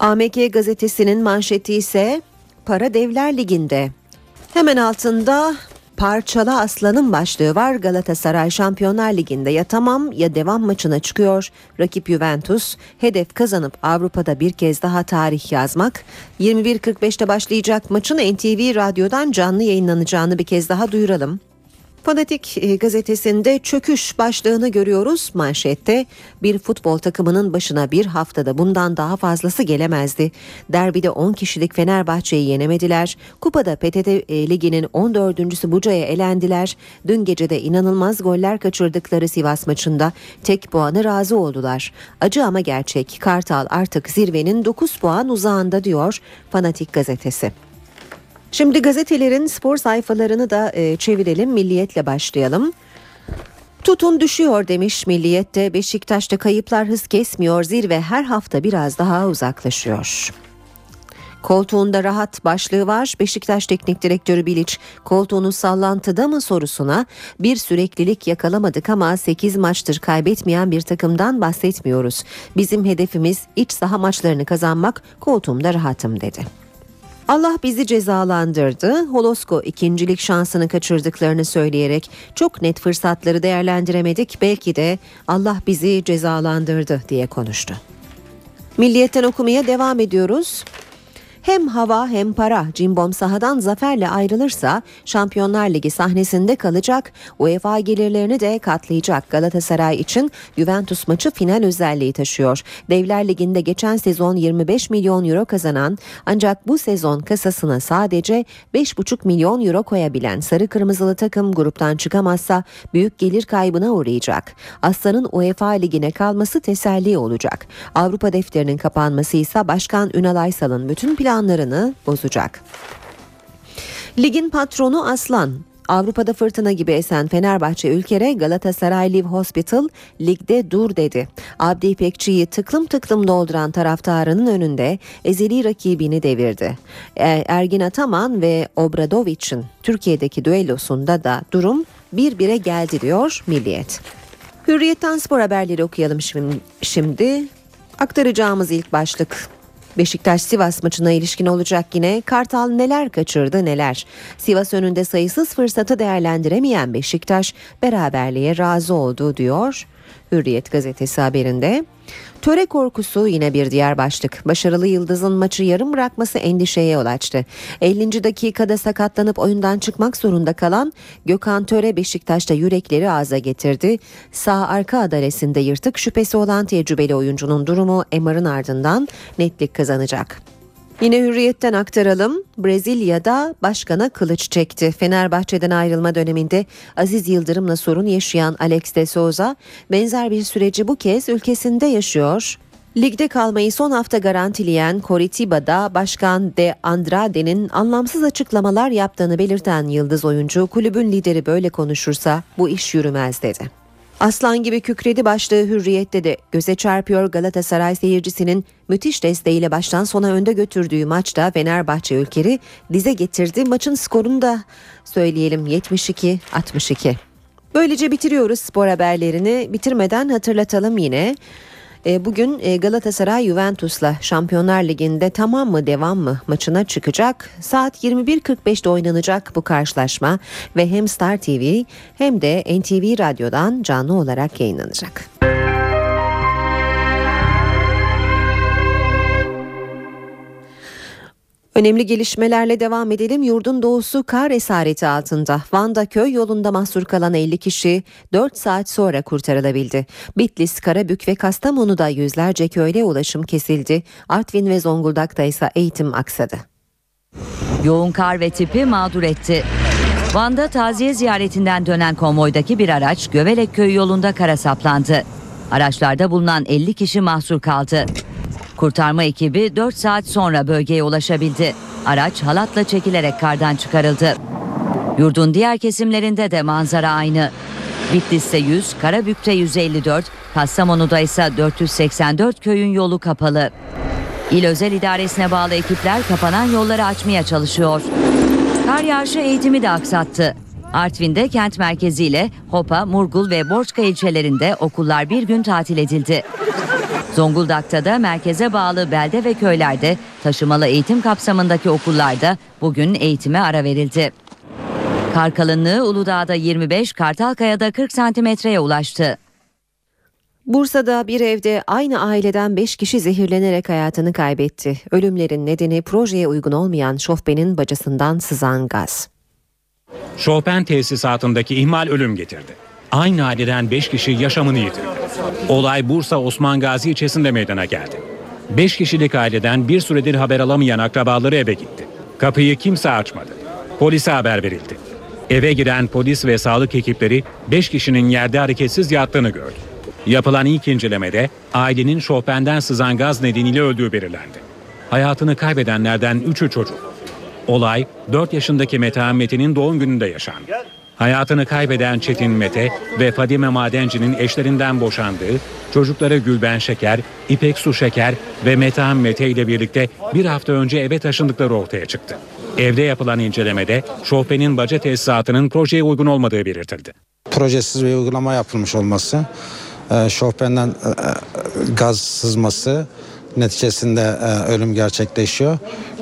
AMK gazetesinin manşeti ise para devler liginde. Hemen altında Parçala Aslan'ın başlığı var. Galatasaray Şampiyonlar Ligi'nde ya tamam ya devam maçına çıkıyor. Rakip Juventus hedef kazanıp Avrupa'da bir kez daha tarih yazmak. 21.45'te başlayacak maçın NTV Radyo'dan canlı yayınlanacağını bir kez daha duyuralım. Fanatik e, gazetesinde çöküş başlığını görüyoruz manşette. Bir futbol takımının başına bir haftada bundan daha fazlası gelemezdi. Derbide 10 kişilik Fenerbahçe'yi yenemediler. Kupada PTT e, Ligi'nin 14.sü Buca'ya elendiler. Dün gece de inanılmaz goller kaçırdıkları Sivas maçında tek puanı razı oldular. Acı ama gerçek. Kartal artık zirvenin 9 puan uzağında diyor Fanatik gazetesi. Şimdi gazetelerin spor sayfalarını da e, çevirelim. Milliyetle başlayalım. Tutun düşüyor demiş Milliyet'te. Beşiktaş'ta kayıplar hız kesmiyor. Zirve her hafta biraz daha uzaklaşıyor. Koltuğunda rahat başlığı var. Beşiktaş Teknik Direktörü Bilic koltuğunu sallantıda mı sorusuna bir süreklilik yakalamadık ama 8 maçtır kaybetmeyen bir takımdan bahsetmiyoruz. Bizim hedefimiz iç saha maçlarını kazanmak koltuğumda rahatım dedi. Allah bizi cezalandırdı. Holosko ikincilik şansını kaçırdıklarını söyleyerek çok net fırsatları değerlendiremedik. Belki de Allah bizi cezalandırdı diye konuştu. Milliyetten okumaya devam ediyoruz. Hem hava hem para Cimbom sahadan zaferle ayrılırsa Şampiyonlar Ligi sahnesinde kalacak. UEFA gelirlerini de katlayacak. Galatasaray için Juventus maçı final özelliği taşıyor. Devler Ligi'nde geçen sezon 25 milyon euro kazanan ancak bu sezon kasasına sadece 5,5 milyon euro koyabilen sarı kırmızılı takım gruptan çıkamazsa büyük gelir kaybına uğrayacak. Aslan'ın UEFA Ligi'ne kalması teselli olacak. Avrupa defterinin kapanması ise Başkan Ünal Aysal'ın bütün plan planlarını bozacak. Ligin patronu Aslan Avrupa'da fırtına gibi esen Fenerbahçe ülkere Galatasaray Live Hospital ligde dur dedi. Abdi İpekçi'yi tıklım tıklım dolduran taraftarının önünde ezeli rakibini devirdi. E, Ergin Ataman ve Obradovic'in Türkiye'deki düellosunda da durum bir bire geldi diyor Milliyet. Hürriyetten spor haberleri okuyalım şimdi. Aktaracağımız ilk başlık Beşiktaş Sivas maçına ilişkin olacak yine Kartal neler kaçırdı neler. Sivas önünde sayısız fırsatı değerlendiremeyen Beşiktaş beraberliğe razı oldu diyor Hürriyet gazetesi haberinde. Töre korkusu yine bir diğer başlık. Başarılı Yıldız'ın maçı yarım bırakması endişeye yol açtı. 50. dakikada sakatlanıp oyundan çıkmak zorunda kalan Gökhan Töre Beşiktaş'ta yürekleri ağza getirdi. Sağ arka adalesinde yırtık şüphesi olan tecrübeli oyuncunun durumu MR'ın ardından netlik kazanacak. Yine hürriyetten aktaralım. Brezilya'da başkana kılıç çekti. Fenerbahçe'den ayrılma döneminde Aziz Yıldırım'la sorun yaşayan Alex de Souza benzer bir süreci bu kez ülkesinde yaşıyor. Ligde kalmayı son hafta garantileyen Coritiba'da Başkan De Andrade'nin anlamsız açıklamalar yaptığını belirten yıldız oyuncu kulübün lideri böyle konuşursa bu iş yürümez dedi. Aslan gibi kükredi başlığı hürriyette de göze çarpıyor Galatasaray seyircisinin müthiş desteğiyle baştan sona önde götürdüğü maçta Fenerbahçe ülkeri dize getirdi. Maçın skorunu da söyleyelim 72-62. Böylece bitiriyoruz spor haberlerini. Bitirmeden hatırlatalım yine. E, bugün e, Galatasaray Juventus'la Şampiyonlar Ligi'nde tamam mı devam mı maçına çıkacak. Saat 21.45'te oynanacak bu karşılaşma ve hem Star TV hem de NTV Radyo'dan canlı olarak yayınlanacak. Önemli gelişmelerle devam edelim. Yurdun doğusu kar esareti altında. Van'da köy yolunda mahsur kalan 50 kişi 4 saat sonra kurtarılabildi. Bitlis, Karabük ve Kastamonu'da yüzlerce köyle ulaşım kesildi. Artvin ve Zonguldak'ta ise eğitim aksadı. Yoğun kar ve tipi mağdur etti. Van'da taziye ziyaretinden dönen konvoydaki bir araç Gövelek köyü yolunda kara saplandı. Araçlarda bulunan 50 kişi mahsur kaldı. Kurtarma ekibi 4 saat sonra bölgeye ulaşabildi. Araç halatla çekilerek kardan çıkarıldı. Yurdun diğer kesimlerinde de manzara aynı. Bitlis'te 100, Karabük'te 154, Kastamonu'da ise 484 köyün yolu kapalı. İl özel idaresine bağlı ekipler kapanan yolları açmaya çalışıyor. Kar yağışı eğitimi de aksattı. Artvin'de kent merkeziyle Hopa, Murgul ve Borçka ilçelerinde okullar bir gün tatil edildi. Zonguldak'ta da merkeze bağlı belde ve köylerde taşımalı eğitim kapsamındaki okullarda bugün eğitime ara verildi. Kar kalınlığı Uludağ'da 25, Kartalkaya'da 40 santimetreye ulaştı. Bursa'da bir evde aynı aileden 5 kişi zehirlenerek hayatını kaybetti. Ölümlerin nedeni projeye uygun olmayan şofbenin bacasından sızan gaz. Chopin tesisatındaki ihmal ölüm getirdi. Aynı aileden 5 kişi yaşamını yitirdi. Olay Bursa Osman Gazi ilçesinde meydana geldi. 5 kişilik aileden bir süredir haber alamayan akrabaları eve gitti. Kapıyı kimse açmadı. Polise haber verildi. Eve giren polis ve sağlık ekipleri 5 kişinin yerde hareketsiz yattığını gördü. Yapılan ilk incelemede ailenin Chopin'den sızan gaz nedeniyle öldüğü belirlendi. Hayatını kaybedenlerden 3'ü çocuk. Olay 4 yaşındaki Metehan Mete'nin doğum gününde yaşandı. Hayatını kaybeden Çetin Mete ve Fadime Madenci'nin eşlerinden boşandığı, çocukları Gülben Şeker, İpek Su Şeker ve Metehan Mete ile birlikte bir hafta önce eve taşındıkları ortaya çıktı. Evde yapılan incelemede Chopin'in baca tesisatının projeye uygun olmadığı belirtildi. projesiz bir uygulama yapılmış olması, e, Chopin'den e, e, gaz sızması neticesinde ölüm gerçekleşiyor.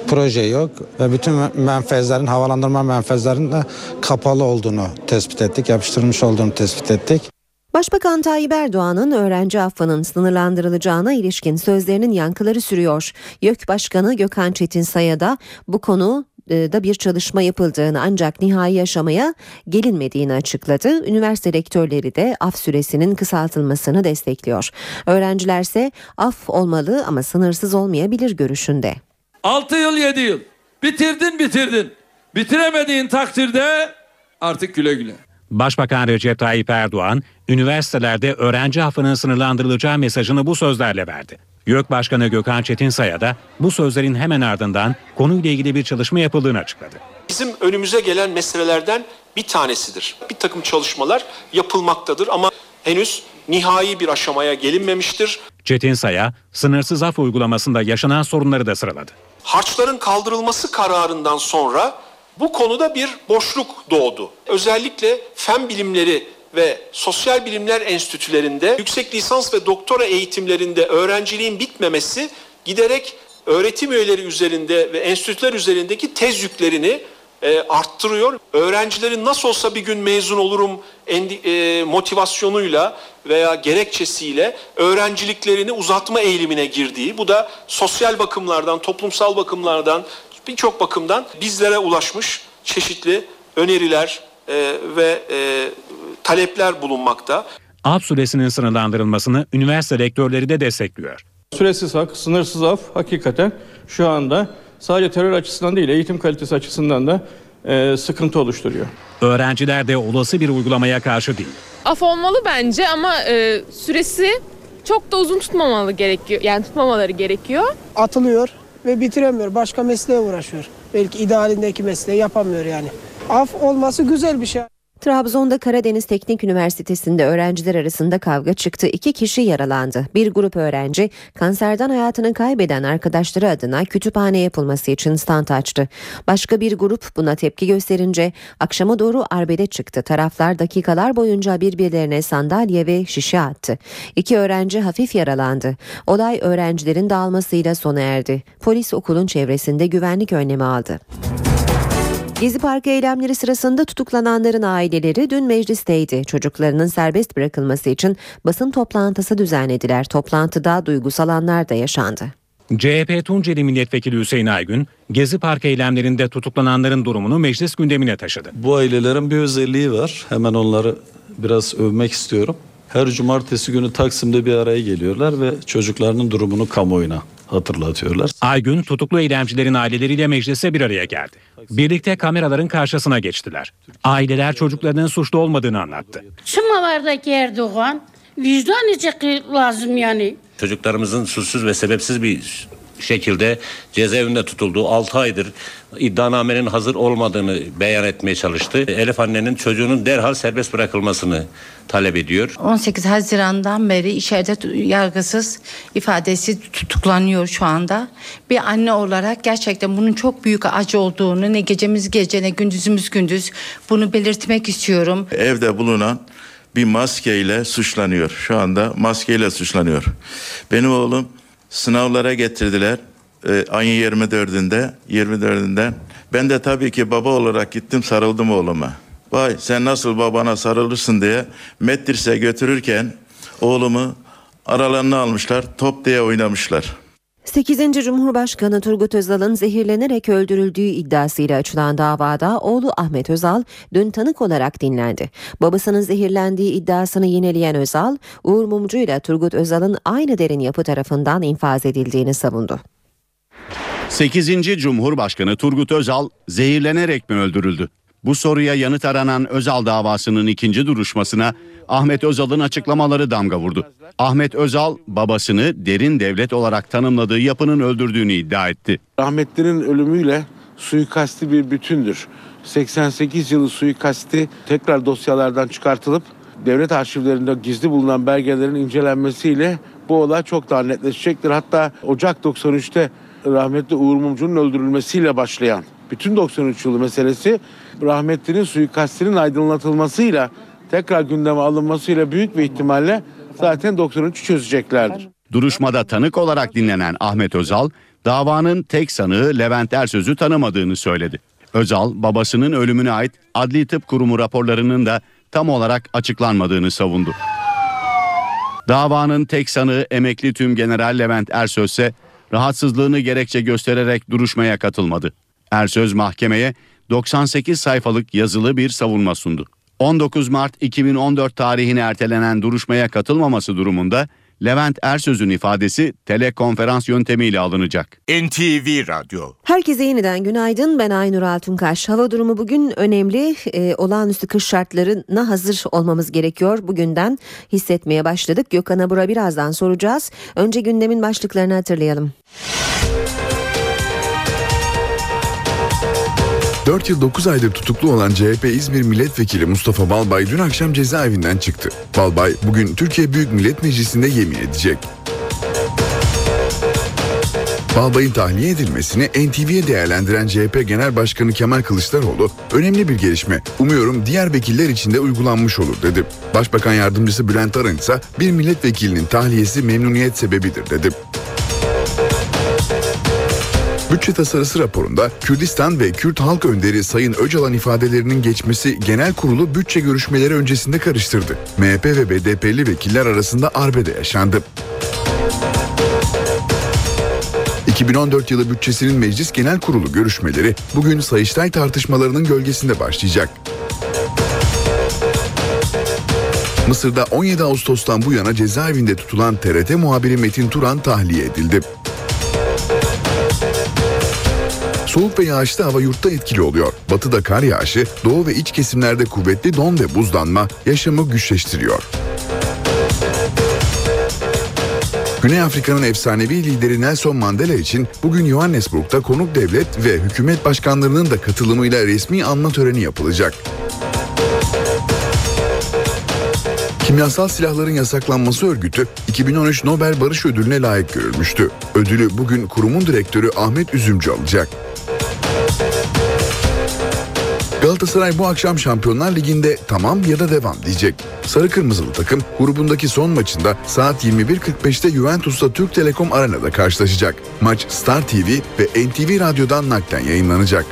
Proje yok ve bütün menfezlerin, havalandırma menfezlerinin de kapalı olduğunu tespit ettik, yapıştırılmış olduğunu tespit ettik. Başbakan Tayyip Erdoğan'ın öğrenci affının sınırlandırılacağına ilişkin sözlerinin yankıları sürüyor. YÖK Başkanı Gökhan Çetinsay'a da bu konu e, da bir çalışma yapıldığını ancak nihai aşamaya gelinmediğini açıkladı. Üniversite rektörleri de af süresinin kısaltılmasını destekliyor. Öğrencilerse af olmalı ama sınırsız olmayabilir görüşünde. 6 yıl 7 yıl. Bitirdin bitirdin. Bitiremediğin takdirde artık güle güle. Başbakan Recep Tayyip Erdoğan, üniversitelerde öğrenci affının sınırlandırılacağı mesajını bu sözlerle verdi. YÖK Başkanı Gökhan Çetinsay'a da bu sözlerin hemen ardından konuyla ilgili bir çalışma yapıldığını açıkladı. Bizim önümüze gelen meselelerden bir tanesidir. Bir takım çalışmalar yapılmaktadır ama henüz nihai bir aşamaya gelinmemiştir. Çetinsay'a sınırsız af uygulamasında yaşanan sorunları da sıraladı. Harçların kaldırılması kararından sonra bu konuda bir boşluk doğdu. Özellikle fen bilimleri ve sosyal bilimler enstitülerinde yüksek lisans ve doktora eğitimlerinde öğrenciliğin bitmemesi giderek öğretim üyeleri üzerinde ve enstitüler üzerindeki tez yüklerini e, arttırıyor. Öğrencilerin nasıl olsa bir gün mezun olurum endi, e, motivasyonuyla veya gerekçesiyle öğrenciliklerini uzatma eğilimine girdiği, bu da sosyal bakımlardan, toplumsal bakımlardan, birçok bakımdan bizlere ulaşmış çeşitli öneriler e, ve e, talepler bulunmakta. Af süresinin sınırlandırılmasını üniversite rektörleri de destekliyor. Süresiz hak, sınırsız af hakikaten şu anda sadece terör açısından değil eğitim kalitesi açısından da e, sıkıntı oluşturuyor. Öğrenciler de olası bir uygulamaya karşı değil. Af olmalı bence ama e, süresi çok da uzun tutmamalı gerekiyor. Yani tutmamaları gerekiyor. Atılıyor ve bitiremiyor. Başka mesleğe uğraşıyor. Belki idealindeki mesleği yapamıyor yani. Af olması güzel bir şey. Trabzon'da Karadeniz Teknik Üniversitesi'nde öğrenciler arasında kavga çıktı. İki kişi yaralandı. Bir grup öğrenci kanserden hayatını kaybeden arkadaşları adına kütüphane yapılması için stand açtı. Başka bir grup buna tepki gösterince akşama doğru arbede çıktı. Taraflar dakikalar boyunca birbirlerine sandalye ve şişe attı. İki öğrenci hafif yaralandı. Olay öğrencilerin dağılmasıyla sona erdi. Polis okulun çevresinde güvenlik önlemi aldı. Gezi Parkı eylemleri sırasında tutuklananların aileleri dün meclisteydi. Çocuklarının serbest bırakılması için basın toplantısı düzenlediler. Toplantıda duygusal anlar da yaşandı. CHP Tunceli Milletvekili Hüseyin Aygün, Gezi Parkı eylemlerinde tutuklananların durumunu meclis gündemine taşıdı. Bu ailelerin bir özelliği var. Hemen onları biraz övmek istiyorum. Her cumartesi günü Taksim'de bir araya geliyorlar ve çocuklarının durumunu kamuoyuna hatırlatıyorlar. Aygün tutuklu eylemcilerin aileleriyle meclise bir araya geldi. Birlikte kameraların karşısına geçtiler. Aileler çocuklarının suçlu olmadığını anlattı. Şımavardaki Erdoğan vicdan edecek lazım yani. Çocuklarımızın suçsuz ve sebepsiz bir şekilde cezaevinde tutuldu. 6 aydır iddianamenin hazır olmadığını beyan etmeye çalıştı. Elif annenin çocuğunun derhal serbest bırakılmasını talep ediyor. 18 Haziran'dan beri içeride yargısız ifadesi tutuklanıyor şu anda. Bir anne olarak gerçekten bunun çok büyük acı olduğunu ne gecemiz gece ne gündüzümüz gündüz bunu belirtmek istiyorum. Evde bulunan bir maskeyle suçlanıyor. Şu anda maskeyle suçlanıyor. Benim oğlum sınavlara getirdiler. Ee, ayın 24'ünde 24'ünden ben de tabii ki baba olarak gittim sarıldım oğluma. Vay sen nasıl babana sarılırsın diye Metris'e götürürken oğlumu aralarına almışlar top diye oynamışlar. 8. Cumhurbaşkanı Turgut Özal'ın zehirlenerek öldürüldüğü iddiasıyla açılan davada oğlu Ahmet Özal dün tanık olarak dinlendi. Babasının zehirlendiği iddiasını yineleyen Özal, Uğur Mumcu ile Turgut Özal'ın aynı derin yapı tarafından infaz edildiğini savundu. 8. Cumhurbaşkanı Turgut Özal zehirlenerek mi öldürüldü? Bu soruya yanıt aranan Özal davasının ikinci duruşmasına Ahmet Özal'ın açıklamaları damga vurdu. Ahmet Özal babasını derin devlet olarak tanımladığı yapının öldürdüğünü iddia etti. Rahmetlerin ölümüyle suikasti bir bütündür. 88 yılı suikasti tekrar dosyalardan çıkartılıp devlet arşivlerinde gizli bulunan belgelerin incelenmesiyle bu olay çok daha netleşecektir. Hatta Ocak 93'te rahmetli Uğur Mumcu'nun öldürülmesiyle başlayan bütün 93 yılı meselesi rahmetlinin suikastinin aydınlatılmasıyla tekrar gündeme alınmasıyla büyük bir ihtimalle zaten 93'ü çözeceklerdir. Duruşmada tanık olarak dinlenen Ahmet Özal, davanın tek sanığı Levent Ersöz'ü tanımadığını söyledi. Özal, babasının ölümüne ait Adli Tıp Kurumu raporlarının da tam olarak açıklanmadığını savundu. Davanın tek sanığı emekli tüm general Levent Ersöz ise rahatsızlığını gerekçe göstererek duruşmaya katılmadı. Ersöz mahkemeye 98 sayfalık yazılı bir savunma sundu. 19 Mart 2014 tarihine ertelenen duruşmaya katılmaması durumunda Levent Ersöz'ün ifadesi telekonferans yöntemiyle alınacak. NTV Radyo Herkese yeniden günaydın. Ben Aynur Altunkaş. Hava durumu bugün önemli. Ee, olağanüstü kış şartlarına hazır olmamız gerekiyor. Bugünden hissetmeye başladık. Gökhan Abur'a birazdan soracağız. Önce gündemin başlıklarını hatırlayalım. 4 yıl 9 aydır tutuklu olan CHP İzmir Milletvekili Mustafa Balbay dün akşam cezaevinden çıktı. Balbay bugün Türkiye Büyük Millet Meclisi'nde yemin edecek. Balbay'ın tahliye edilmesini NTV'ye değerlendiren CHP Genel Başkanı Kemal Kılıçdaroğlu önemli bir gelişme. Umuyorum diğer vekiller için de uygulanmış olur dedi. Başbakan Yardımcısı Bülent Arın ise bir milletvekilinin tahliyesi memnuniyet sebebidir dedi. Bütçe tasarısı raporunda Kürdistan ve Kürt halk önderi Sayın Öcalan ifadelerinin geçmesi genel kurulu bütçe görüşmeleri öncesinde karıştırdı. MHP ve BDP'li vekiller arasında arbede yaşandı. 2014 yılı bütçesinin Meclis Genel Kurulu görüşmeleri bugün Sayıştay tartışmalarının gölgesinde başlayacak. Mısır'da 17 Ağustos'tan bu yana cezaevinde tutulan TRT muhabiri Metin Turan tahliye edildi. Soğuk ve yağışlı hava yurtta etkili oluyor. Batıda kar yağışı, doğu ve iç kesimlerde kuvvetli don ve buzlanma yaşamı güçleştiriyor. Güney Afrika'nın efsanevi lideri Nelson Mandela için bugün Johannesburg'da konuk devlet ve hükümet başkanlarının da katılımıyla resmi anma töreni yapılacak. Kimyasal silahların yasaklanması örgütü 2013 Nobel Barış Ödülü'ne layık görülmüştü. Ödülü bugün kurumun direktörü Ahmet Üzümcü alacak. Galatasaray bu akşam Şampiyonlar Ligi'nde tamam ya da devam diyecek. Sarı Kırmızılı takım grubundaki son maçında saat 21.45'te Juventus'ta Türk Telekom Arena'da karşılaşacak. Maç Star TV ve NTV Radyo'dan naklen yayınlanacak.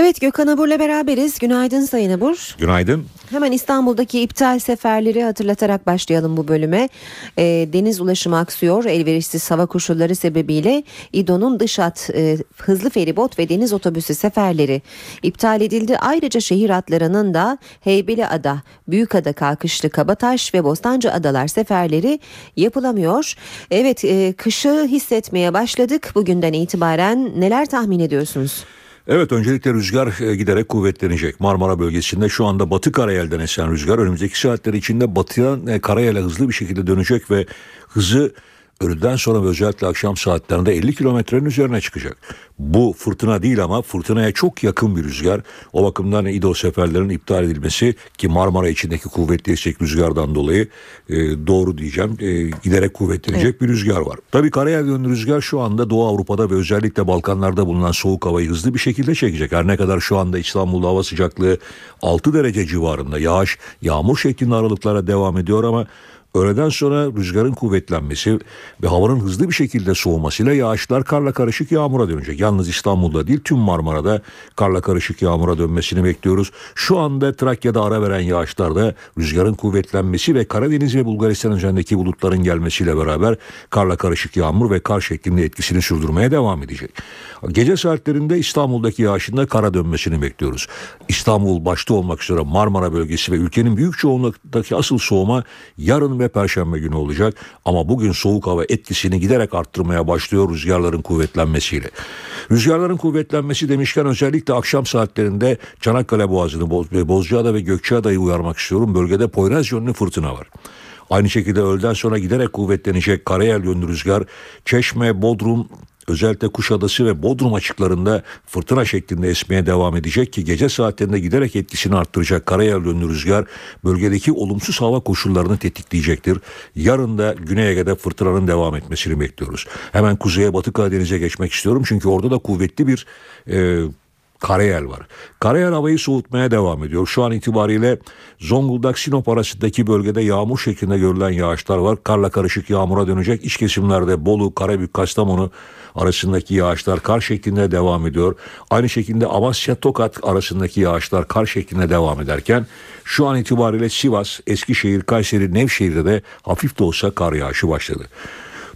Evet Gökhan Abur'la beraberiz. Günaydın Sayın Abur. Günaydın. Hemen İstanbul'daki iptal seferleri hatırlatarak başlayalım bu bölüme. E, deniz ulaşımı aksıyor. Elverişsiz hava koşulları sebebiyle İDO'nun dış hat, e, hızlı feribot ve deniz otobüsü seferleri iptal edildi. Ayrıca şehir hatlarının da Heybeliada, Büyükada Kalkışlı Kabataş ve Bostancı Adalar seferleri yapılamıyor. Evet e, kışı hissetmeye başladık. Bugünden itibaren neler tahmin ediyorsunuz? Evet öncelikle rüzgar e, giderek kuvvetlenecek. Marmara bölgesinde şu anda batı karayelden esen rüzgar önümüzdeki saatler içinde batıya e, karayele hızlı bir şekilde dönecek ve hızı öğleden sonra ve özellikle akşam saatlerinde 50 kilometrenin üzerine çıkacak. Bu fırtına değil ama fırtınaya çok yakın bir rüzgar. O bakımdan İdo seferlerin iptal edilmesi ki Marmara içindeki kuvvetli esek rüzgardan dolayı e, doğru diyeceğim. E, giderek kuvvetlenecek evet. bir rüzgar var. Tabii karayel yönlü rüzgar şu anda Doğu Avrupa'da ve özellikle Balkanlarda bulunan soğuk havayı hızlı bir şekilde çekecek. Her ne kadar şu anda İstanbul'da hava sıcaklığı 6 derece civarında yağış, yağmur şeklinde aralıklara devam ediyor ama Öğleden sonra rüzgarın kuvvetlenmesi ve havanın hızlı bir şekilde soğumasıyla yağışlar karla karışık yağmura dönecek. Yalnız İstanbul'da değil tüm Marmara'da karla karışık yağmura dönmesini bekliyoruz. Şu anda Trakya'da ara veren yağışlarda rüzgarın kuvvetlenmesi ve Karadeniz ve Bulgaristan üzerindeki bulutların gelmesiyle beraber karla karışık yağmur ve kar şeklinde etkisini sürdürmeye devam edecek. Gece saatlerinde İstanbul'daki yağışın da kara dönmesini bekliyoruz. İstanbul başta olmak üzere Marmara bölgesi ve ülkenin büyük çoğunluktaki asıl soğuma yarın ve perşembe günü olacak. Ama bugün soğuk hava etkisini giderek arttırmaya başlıyor rüzgarların kuvvetlenmesiyle. Rüzgarların kuvvetlenmesi demişken özellikle akşam saatlerinde Çanakkale Boğazı'nı Bozcaada ve Gökçeada'yı uyarmak istiyorum. Bölgede Poyraz yönlü fırtına var. Aynı şekilde öğleden sonra giderek kuvvetlenecek karayel yönlü rüzgar Çeşme, Bodrum, özellikle Kuşadası ve Bodrum açıklarında fırtına şeklinde esmeye devam edecek ki gece saatlerinde giderek etkisini arttıracak karayel yönlü rüzgar bölgedeki olumsuz hava koşullarını tetikleyecektir. Yarın da Güney Ege'de fırtınanın devam etmesini bekliyoruz. Hemen kuzeye Batı Karadeniz'e geçmek istiyorum çünkü orada da kuvvetli bir e, karayel var. Karayel havayı soğutmaya devam ediyor. Şu an itibariyle Zonguldak Sinop arasındaki bölgede yağmur şeklinde görülen yağışlar var. Karla karışık yağmura dönecek. İç kesimlerde Bolu, Karabük, Kastamonu arasındaki yağışlar kar şeklinde devam ediyor. Aynı şekilde Amasya Tokat arasındaki yağışlar kar şeklinde devam ederken şu an itibariyle Sivas, Eskişehir, Kayseri, Nevşehir'de de hafif de olsa kar yağışı başladı.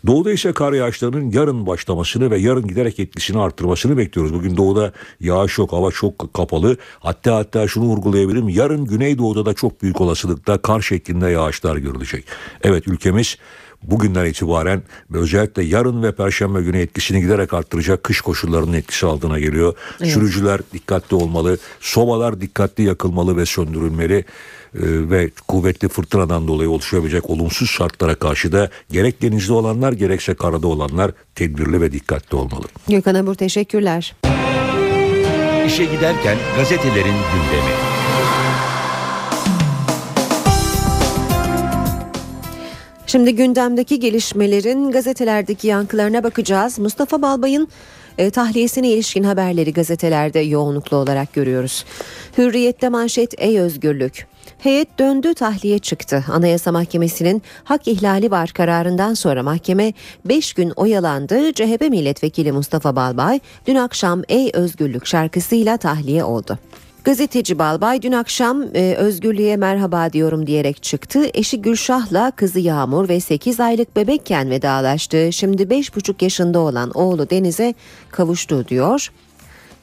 Doğuda ise kar yağışlarının yarın başlamasını ve yarın giderek etkisini arttırmasını bekliyoruz. Bugün doğuda yağış yok, hava çok kapalı. Hatta hatta şunu vurgulayabilirim. Yarın Güneydoğu'da da çok büyük olasılıkla kar şeklinde yağışlar görülecek. Evet ülkemiz bugünden itibaren ve özellikle yarın ve perşembe günü etkisini giderek arttıracak kış koşullarının etkisi altına geliyor. Evet. Sürücüler dikkatli olmalı, sobalar dikkatli yakılmalı ve söndürülmeli ve kuvvetli fırtınadan dolayı oluşabilecek olumsuz şartlara karşı da gerek denizde olanlar gerekse karada olanlar tedbirli ve dikkatli olmalı. Gökhan Abur teşekkürler. İşe giderken gazetelerin gündemi. Şimdi gündemdeki gelişmelerin gazetelerdeki yankılarına bakacağız. Mustafa Balbay'ın e, tahliyesine ilişkin haberleri gazetelerde yoğunluklu olarak görüyoruz. Hürriyette manşet ey özgürlük. Heyet döndü tahliye çıktı. Anayasa Mahkemesi'nin hak ihlali var kararından sonra mahkeme 5 gün oyalandı. CHP milletvekili Mustafa Balbay dün akşam Ey Özgürlük şarkısıyla tahliye oldu. Gazeteci Balbay dün akşam e, özgürlüğe merhaba diyorum diyerek çıktı. Eşi Gülşah'la kızı Yağmur ve 8 aylık bebekken vedalaştı. Şimdi 5,5 yaşında olan oğlu Deniz'e kavuştu diyor.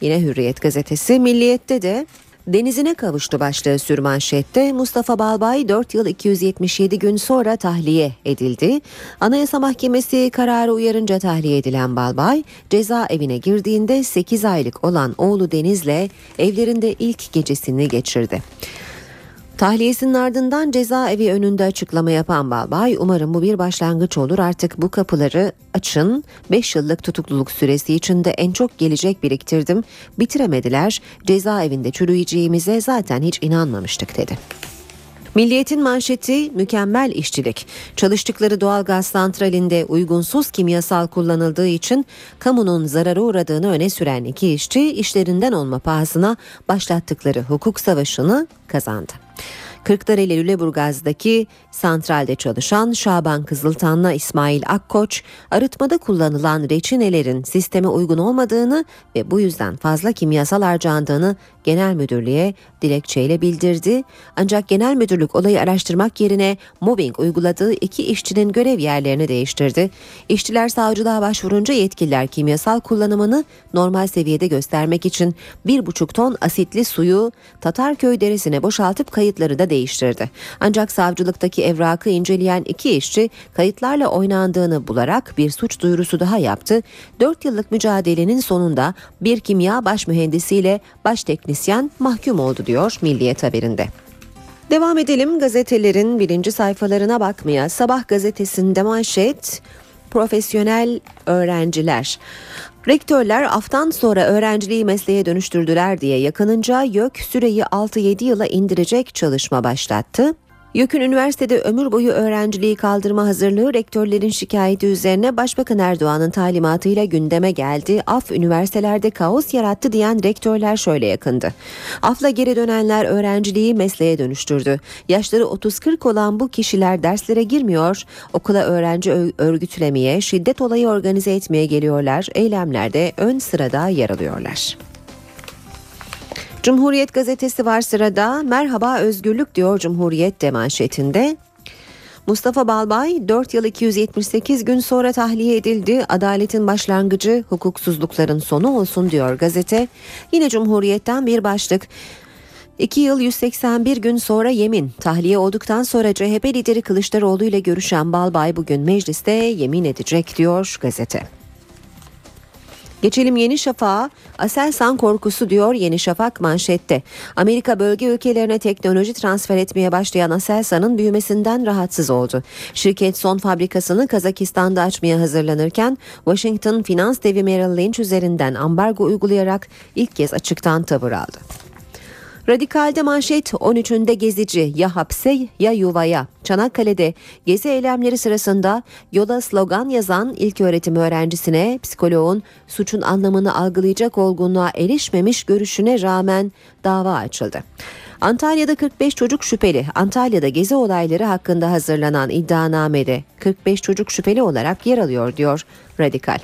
Yine Hürriyet gazetesi Milliyet'te de denizine kavuştu başlığı sürmanşette Mustafa Balbay 4 yıl 277 gün sonra tahliye edildi. Anayasa Mahkemesi kararı uyarınca tahliye edilen Balbay cezaevine girdiğinde 8 aylık olan oğlu Deniz'le evlerinde ilk gecesini geçirdi. Tahliyesinin ardından cezaevi önünde açıklama yapan Balbay umarım bu bir başlangıç olur. Artık bu kapıları açın. 5 yıllık tutukluluk süresi içinde en çok gelecek biriktirdim. Bitiremediler. Cezaevinde çürüyeceğimize zaten hiç inanmamıştık dedi. Milliyetin manşeti mükemmel işçilik. Çalıştıkları doğalgaz santralinde uygunsuz kimyasal kullanıldığı için kamunun zarara uğradığını öne süren iki işçi işlerinden olma pahasına başlattıkları hukuk savaşını kazandı. Kırklareli Lüleburgaz'daki santralde çalışan Şaban Kızıltan'la İsmail Akkoç, arıtmada kullanılan reçinelerin sisteme uygun olmadığını ve bu yüzden fazla kimyasal harcandığını genel müdürlüğe dilekçeyle bildirdi. Ancak genel müdürlük olayı araştırmak yerine mobbing uyguladığı iki işçinin görev yerlerini değiştirdi. İşçiler savcılığa başvurunca yetkililer kimyasal kullanımını normal seviyede göstermek için 1,5 ton asitli suyu Tatarköy deresine boşaltıp kayıtları da değiştirdi. Ancak savcılıktaki evrakı inceleyen iki işçi kayıtlarla oynandığını bularak bir suç duyurusu daha yaptı. 4 yıllık mücadelenin sonunda bir kimya baş mühendisiyle baş teknisyen mahkum oldu diyor Milliyet haberinde. Devam edelim gazetelerin birinci sayfalarına bakmaya. Sabah gazetesinde manşet profesyonel öğrenciler. Rektörler aftan sonra öğrenciliği mesleğe dönüştürdüler diye yakınınca YÖK süreyi 6-7 yıla indirecek çalışma başlattı. YÖK'ün üniversitede ömür boyu öğrenciliği kaldırma hazırlığı rektörlerin şikayeti üzerine Başbakan Erdoğan'ın talimatıyla gündeme geldi. Af üniversitelerde kaos yarattı diyen rektörler şöyle yakındı. Afla geri dönenler öğrenciliği mesleğe dönüştürdü. Yaşları 30-40 olan bu kişiler derslere girmiyor, okula öğrenci örgütlemeye, şiddet olayı organize etmeye geliyorlar, eylemlerde ön sırada yer alıyorlar. Cumhuriyet gazetesi var sırada. Merhaba özgürlük diyor Cumhuriyet de manşetinde. Mustafa Balbay 4 yıl 278 gün sonra tahliye edildi. Adaletin başlangıcı hukuksuzlukların sonu olsun diyor gazete. Yine Cumhuriyet'ten bir başlık. 2 yıl 181 gün sonra yemin. Tahliye olduktan sonra CHP lideri Kılıçdaroğlu ile görüşen Balbay bugün mecliste yemin edecek diyor gazete. Geçelim Yeni Şafak'a. Aselsan korkusu diyor Yeni Şafak manşette. Amerika bölge ülkelerine teknoloji transfer etmeye başlayan Aselsan'ın büyümesinden rahatsız oldu. Şirket son fabrikasını Kazakistan'da açmaya hazırlanırken Washington finans devi Merrill Lynch üzerinden ambargo uygulayarak ilk kez açıktan tavır aldı. Radikal'de manşet 13'ünde gezici ya hapse ya yuvaya. Çanakkale'de gezi eylemleri sırasında yola slogan yazan ilk öğretim öğrencisine psikoloğun suçun anlamını algılayacak olgunluğa erişmemiş görüşüne rağmen dava açıldı. Antalya'da 45 çocuk şüpheli. Antalya'da gezi olayları hakkında hazırlanan iddianamede 45 çocuk şüpheli olarak yer alıyor diyor Radikal.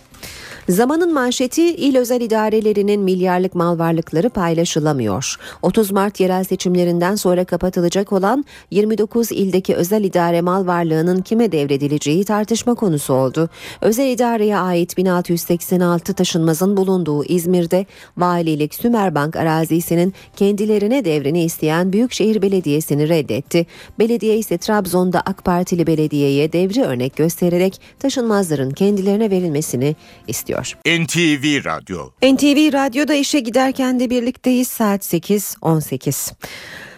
Zamanın manşeti il özel idarelerinin milyarlık mal varlıkları paylaşılamıyor. 30 Mart yerel seçimlerinden sonra kapatılacak olan 29 ildeki özel idare mal varlığının kime devredileceği tartışma konusu oldu. Özel idareye ait 1686 taşınmazın bulunduğu İzmir'de valilik Sümerbank arazisinin kendilerine devrini isteyen Büyükşehir Belediyesi'ni reddetti. Belediye ise Trabzon'da AK Partili belediyeye devri örnek göstererek taşınmazların kendilerine verilmesini istiyor ediyor. NTV Radyo NTV Radyo'da işe giderken de birlikteyiz saat 8.18.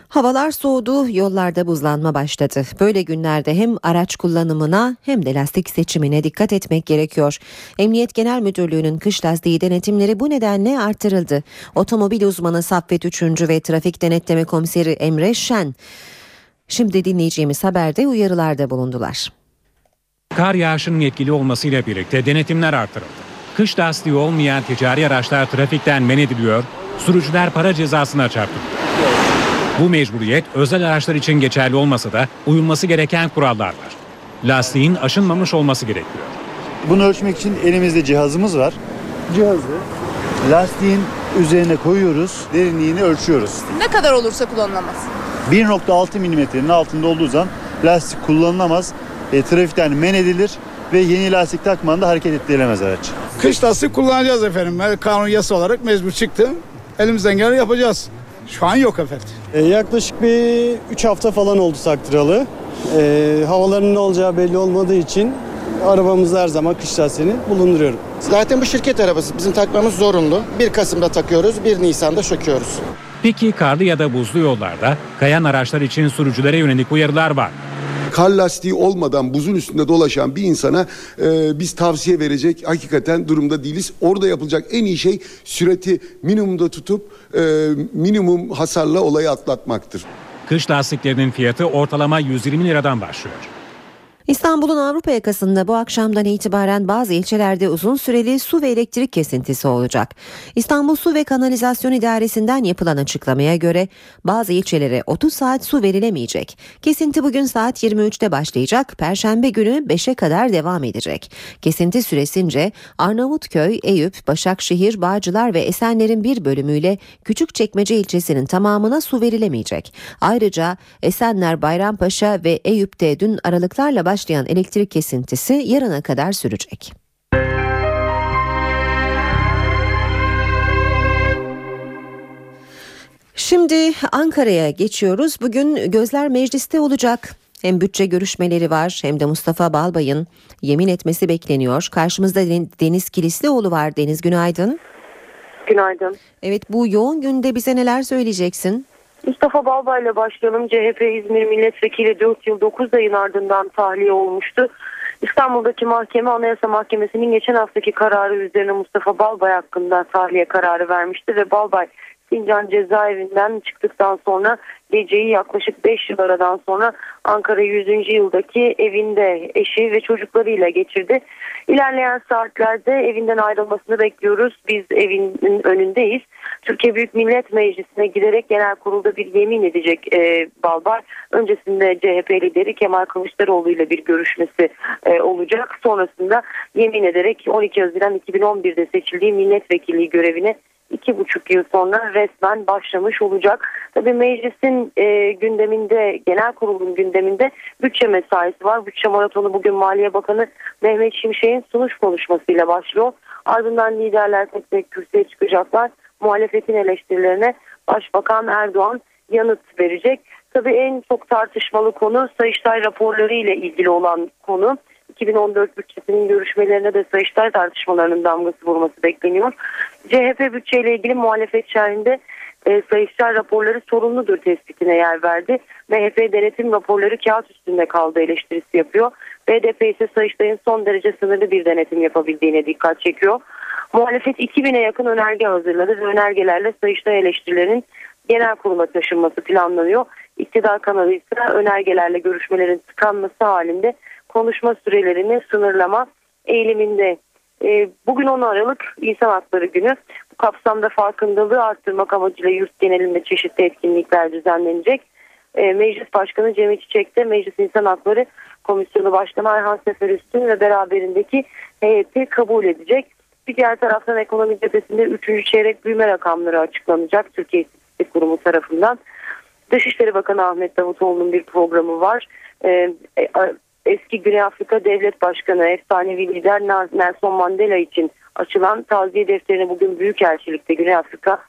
Havalar soğudu, yollarda buzlanma başladı. Böyle günlerde hem araç kullanımına hem de lastik seçimine dikkat etmek gerekiyor. Emniyet Genel Müdürlüğü'nün kış lastiği denetimleri bu nedenle artırıldı. Otomobil uzmanı Saffet Üçüncü ve Trafik Denetleme Komiseri Emre Şen şimdi dinleyeceğimiz haberde uyarılarda bulundular. Kar yağışının etkili olmasıyla birlikte denetimler artırıldı. Kış lastiği olmayan ticari araçlar trafikten men ediliyor, sürücüler para cezasına çarptırılıyor. Bu mecburiyet özel araçlar için geçerli olmasa da uyulması gereken kurallar var. Lastiğin aşınmamış olması gerekiyor. Bunu ölçmek için elimizde cihazımız var. Cihazı lastiğin üzerine koyuyoruz, derinliğini ölçüyoruz. Ne kadar olursa kullanılamaz? 1.6 milimetrenin altında olduğu zaman lastik kullanılamaz, e, trafikten men edilir ve yeni lastik takmadan da hareket ettirilemez araç. Kış lastik kullanacağız efendim. Kanun yasa olarak mecbur çıktım. Elimizden geleni yapacağız. Şu an yok efendim. E, yaklaşık bir 3 hafta falan oldu taktıralı. E, havaların ne olacağı belli olmadığı için arabamızda her zaman kış lastiğini bulunduruyorum. Zaten bu şirket arabası bizim takmamız zorunlu. 1 Kasım'da takıyoruz, 1 Nisan'da söküyoruz. Peki karlı ya da buzlu yollarda kayan araçlar için sürücülere yönelik uyarılar var kar lastiği olmadan buzun üstünde dolaşan bir insana e, biz tavsiye verecek hakikaten durumda değiliz. Orada yapılacak en iyi şey süreti minimumda tutup e, minimum hasarla olayı atlatmaktır. Kış lastiklerinin fiyatı ortalama 120 liradan başlıyor. İstanbul'un Avrupa yakasında bu akşamdan itibaren bazı ilçelerde uzun süreli su ve elektrik kesintisi olacak. İstanbul Su ve Kanalizasyon İdaresi'nden yapılan açıklamaya göre bazı ilçelere 30 saat su verilemeyecek. Kesinti bugün saat 23'te başlayacak, perşembe günü 5'e kadar devam edecek. Kesinti süresince Arnavutköy, Eyüp, Başakşehir, Bağcılar ve Esenler'in bir bölümüyle Küçükçekmece ilçesinin tamamına su verilemeyecek. Ayrıca Esenler, Bayrampaşa ve Eyüp'te dün aralıklarla başlayan başlayan elektrik kesintisi yarına kadar sürecek. Şimdi Ankara'ya geçiyoruz. Bugün gözler mecliste olacak. Hem bütçe görüşmeleri var hem de Mustafa Balbay'ın yemin etmesi bekleniyor. Karşımızda Deniz Kilislioğlu var. Deniz günaydın. Günaydın. Evet bu yoğun günde bize neler söyleyeceksin? Mustafa Balbay ile başlayalım. CHP İzmir Milletvekili 4 yıl 9 ayın ardından tahliye olmuştu. İstanbul'daki mahkeme Anayasa Mahkemesi'nin geçen haftaki kararı üzerine Mustafa Balbay hakkında tahliye kararı vermişti ve Balbay Sincan cezaevinden çıktıktan sonra geceyi yaklaşık 5 yıl aradan sonra Ankara 100. yıldaki evinde eşi ve çocuklarıyla geçirdi. İlerleyen saatlerde evinden ayrılmasını bekliyoruz. Biz evin önündeyiz. Türkiye Büyük Millet Meclisi'ne giderek genel kurulda bir yemin edecek e, Balbay. Öncesinde CHP lideri Kemal Kılıçdaroğlu ile bir görüşmesi e, olacak. Sonrasında yemin ederek 12 Haziran 2011'de seçildiği milletvekilliği görevine iki buçuk yıl sonra resmen başlamış olacak. Tabii meclisin e, gündeminde, genel kurulun gündeminde bütçe mesaisi var. Bütçe maratonu bugün Maliye Bakanı Mehmet Şimşek'in sunuş konuşmasıyla başlıyor. Ardından liderler tek tek kürsüye çıkacaklar. Muhalefetin eleştirilerine Başbakan Erdoğan yanıt verecek. Tabii en çok tartışmalı konu Sayıştay raporları ile ilgili olan konu. 2014 bütçesinin görüşmelerine de Sayıştay tartışmalarının damgası vurması bekleniyor. CHP bütçeyle ilgili muhalefet şerhinde e, Sayıştay raporları sorumludur tespitine yer verdi. MHP denetim raporları kağıt üstünde kaldı eleştirisi yapıyor. BDP ise Sayıştay'ın son derece sınırlı bir denetim yapabildiğine dikkat çekiyor. Muhalefet 2000'e yakın önerge hazırladı önergelerle Sayıştay eleştirilerinin genel kurula taşınması planlanıyor. İktidar kanalı ise önergelerle görüşmelerin tıkanması halinde konuşma sürelerini sınırlama eğiliminde. E, bugün 10 Aralık İnsan Hakları Günü. Bu kapsamda farkındalığı arttırmak amacıyla yurt genelinde çeşitli etkinlikler düzenlenecek. E, Meclis Başkanı Cemil Çiçek de Meclis İnsan Hakları Komisyonu Başkanı Ayhan Seferüstün ve beraberindeki heyeti kabul edecek. Bir diğer taraftan ekonomi cephesinde 3. çeyrek büyüme rakamları açıklanacak Türkiye İstatistik Kurumu tarafından. Dışişleri Bakanı Ahmet Davutoğlu'nun bir programı var. Ee, eski Güney Afrika Devlet Başkanı efsanevi lider Nelson Mandela için açılan taziye defterini bugün Büyükelçilikte Güney Afrika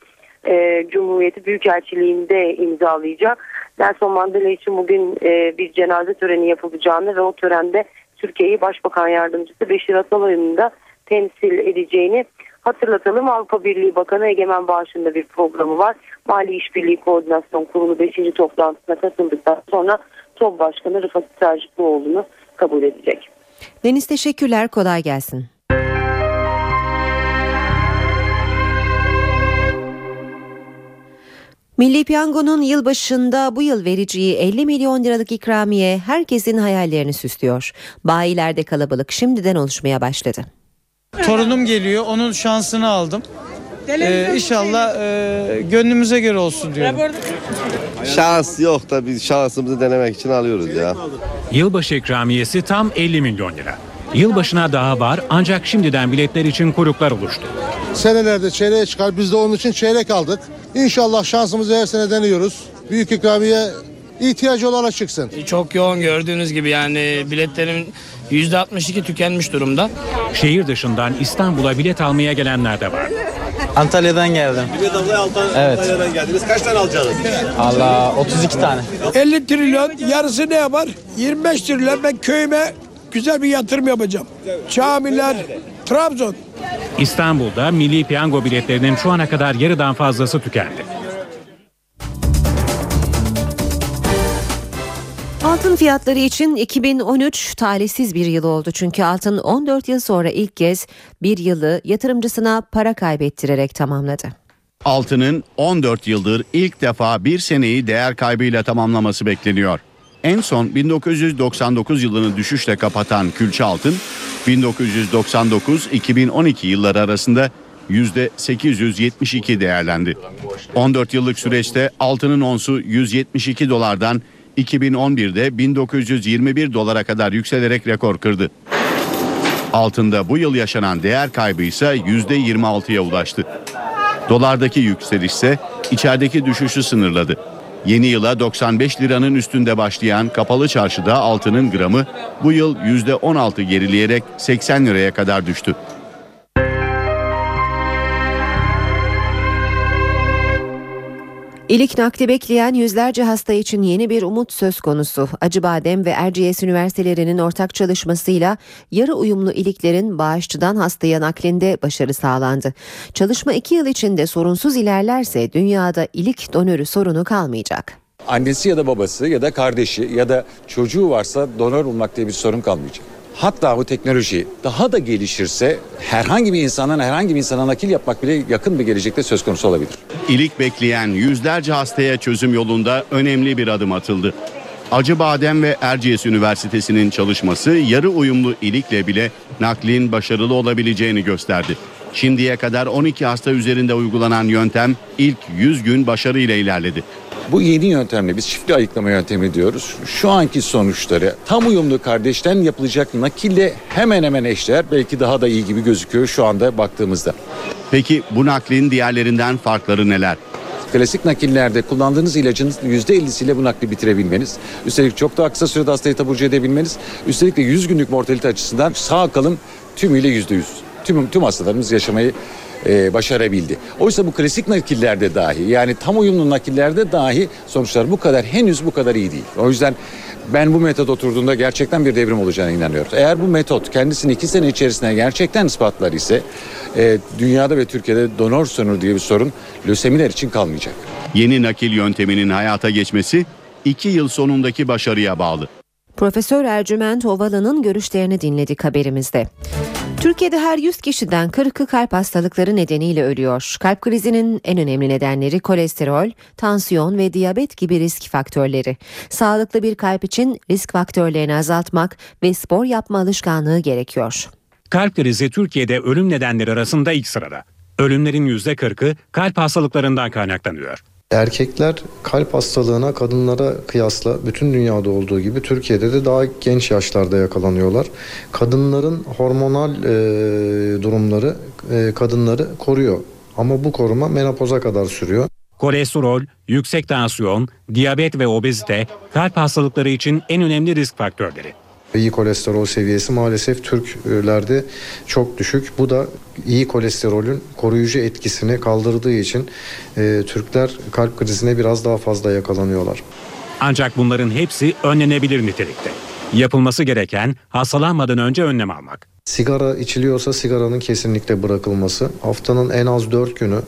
e, Cumhuriyeti Büyükelçiliğinde imzalayacak. Nelson Mandela için bugün e, bir cenaze töreni yapılacağını ve o törende Türkiye'yi Başbakan Yardımcısı Beşir Atalay'ın da temsil edeceğini hatırlatalım. Avrupa Birliği Bakanı Egemen Bağışı'nda bir programı var. Mali İşbirliği Koordinasyon Kurulu 5. toplantısına katıldıktan sonra TOB Başkanı Rıfat Sarcıklıoğlu'nu kabul edecek. Deniz teşekkürler kolay gelsin. Milli Piyango'nun yılbaşında bu yıl vereceği 50 milyon liralık ikramiye herkesin hayallerini süslüyor. Bayilerde kalabalık şimdiden oluşmaya başladı. Torunum geliyor onun şansını aldım. Ee, inşallah e, gönlümüze göre olsun diyorum. Şans yok da biz şansımızı denemek için alıyoruz ya. Yılbaşı ikramiyesi tam 50 milyon lira. Yılbaşına daha var ancak şimdiden biletler için kuyruklar oluştu. Senelerde çeyreğe çıkar biz de onun için çeyrek aldık. İnşallah şansımızı her sene deniyoruz. Büyük ikramiye ihtiyacı olana çıksın. Çok yoğun gördüğünüz gibi yani biletlerin %62 tükenmiş durumda. Şehir dışından İstanbul'a bilet almaya gelenler de var. Antalya'dan geldim. Bilet almaya Antalya'dan Evet. geldiniz. Kaç tane alacaksınız? Allah 32 tane. 50 trilyon yarısı ne yapar? 25 trilyon ben köyüme güzel bir yatırım yapacağım. Camiler, Trabzon. İstanbul'da milli piyango biletlerinin şu ana kadar yarıdan fazlası tükendi. Altın fiyatları için 2013 talihsiz bir yıl oldu çünkü altın 14 yıl sonra ilk kez bir yılı yatırımcısına para kaybettirerek tamamladı. Altının 14 yıldır ilk defa bir seneyi değer kaybıyla tamamlaması bekleniyor. En son 1999 yılını düşüşle kapatan külçe altın 1999-2012 yılları arasında %872 değerlendi. 14 yıllık süreçte altının onsu 172 dolardan 2011'de 1921 dolara kadar yükselerek rekor kırdı. Altında bu yıl yaşanan değer kaybı ise %26'ya ulaştı. Dolardaki yükseliş ise içerideki düşüşü sınırladı. Yeni yıla 95 liranın üstünde başlayan kapalı çarşıda altının gramı bu yıl %16 gerileyerek 80 liraya kadar düştü. İlik nakli bekleyen yüzlerce hasta için yeni bir umut söz konusu. Acıbadem ve Erciyes Üniversitelerinin ortak çalışmasıyla yarı uyumlu iliklerin bağışçıdan hastaya naklinde başarı sağlandı. Çalışma iki yıl içinde sorunsuz ilerlerse dünyada ilik donörü sorunu kalmayacak. Annesi ya da babası ya da kardeşi ya da çocuğu varsa donör olmak diye bir sorun kalmayacak. Hatta bu teknoloji daha da gelişirse herhangi bir insanın herhangi bir insana nakil yapmak bile yakın bir gelecekte söz konusu olabilir. İlik bekleyen yüzlerce hastaya çözüm yolunda önemli bir adım atıldı. Acıbadem ve Erciyes Üniversitesi'nin çalışması yarı uyumlu ilikle bile naklin başarılı olabileceğini gösterdi. Şimdiye kadar 12 hasta üzerinde uygulanan yöntem ilk 100 gün başarıyla ilerledi. Bu yeni yöntemle biz çiftli ayıklama yöntemi diyoruz. Şu anki sonuçları tam uyumlu kardeşten yapılacak nakille hemen hemen eşdeğer belki daha da iyi gibi gözüküyor şu anda baktığımızda. Peki bu naklin diğerlerinden farkları neler? Klasik nakillerde kullandığınız ilacın %50'siyle bu nakli bitirebilmeniz, üstelik çok daha kısa sürede hastayı taburcu edebilmeniz, üstelik de 100 günlük mortalite açısından sağ kalım tümüyle %100. Tüm, tüm hastalarımız yaşamayı e, başarabildi. Oysa bu klasik nakillerde dahi yani tam uyumlu nakillerde dahi sonuçlar bu kadar henüz bu kadar iyi değil. O yüzden ben bu metot oturduğunda gerçekten bir devrim olacağına inanıyorum. Eğer bu metot kendisini iki sene içerisinde gerçekten ispatlar ise e, dünyada ve Türkiye'de donör sorunu diye bir sorun lösemiler için kalmayacak. Yeni nakil yönteminin hayata geçmesi 2 yıl sonundaki başarıya bağlı. Profesör Ercüment Ovalı'nın görüşlerini dinledik haberimizde. Türkiye'de her 100 kişiden 40'ı kalp hastalıkları nedeniyle ölüyor. Kalp krizinin en önemli nedenleri kolesterol, tansiyon ve diyabet gibi risk faktörleri. Sağlıklı bir kalp için risk faktörlerini azaltmak ve spor yapma alışkanlığı gerekiyor. Kalp krizi Türkiye'de ölüm nedenleri arasında ilk sırada. Ölümlerin %40'ı kalp hastalıklarından kaynaklanıyor. Erkekler kalp hastalığına kadınlara kıyasla bütün dünyada olduğu gibi Türkiye'de de daha genç yaşlarda yakalanıyorlar. Kadınların hormonal e, durumları e, kadınları koruyor ama bu koruma menopoza kadar sürüyor. Kolesterol, yüksek tansiyon, diyabet ve obezite kalp hastalıkları için en önemli risk faktörleri. İyi kolesterol seviyesi maalesef Türklerde çok düşük. Bu da iyi kolesterolün koruyucu etkisini kaldırdığı için e, Türkler kalp krizine biraz daha fazla yakalanıyorlar. Ancak bunların hepsi önlenebilir nitelikte. Yapılması gereken hastalanmadan önce önlem almak. Sigara içiliyorsa sigaranın kesinlikle bırakılması. Haftanın en az 4 günü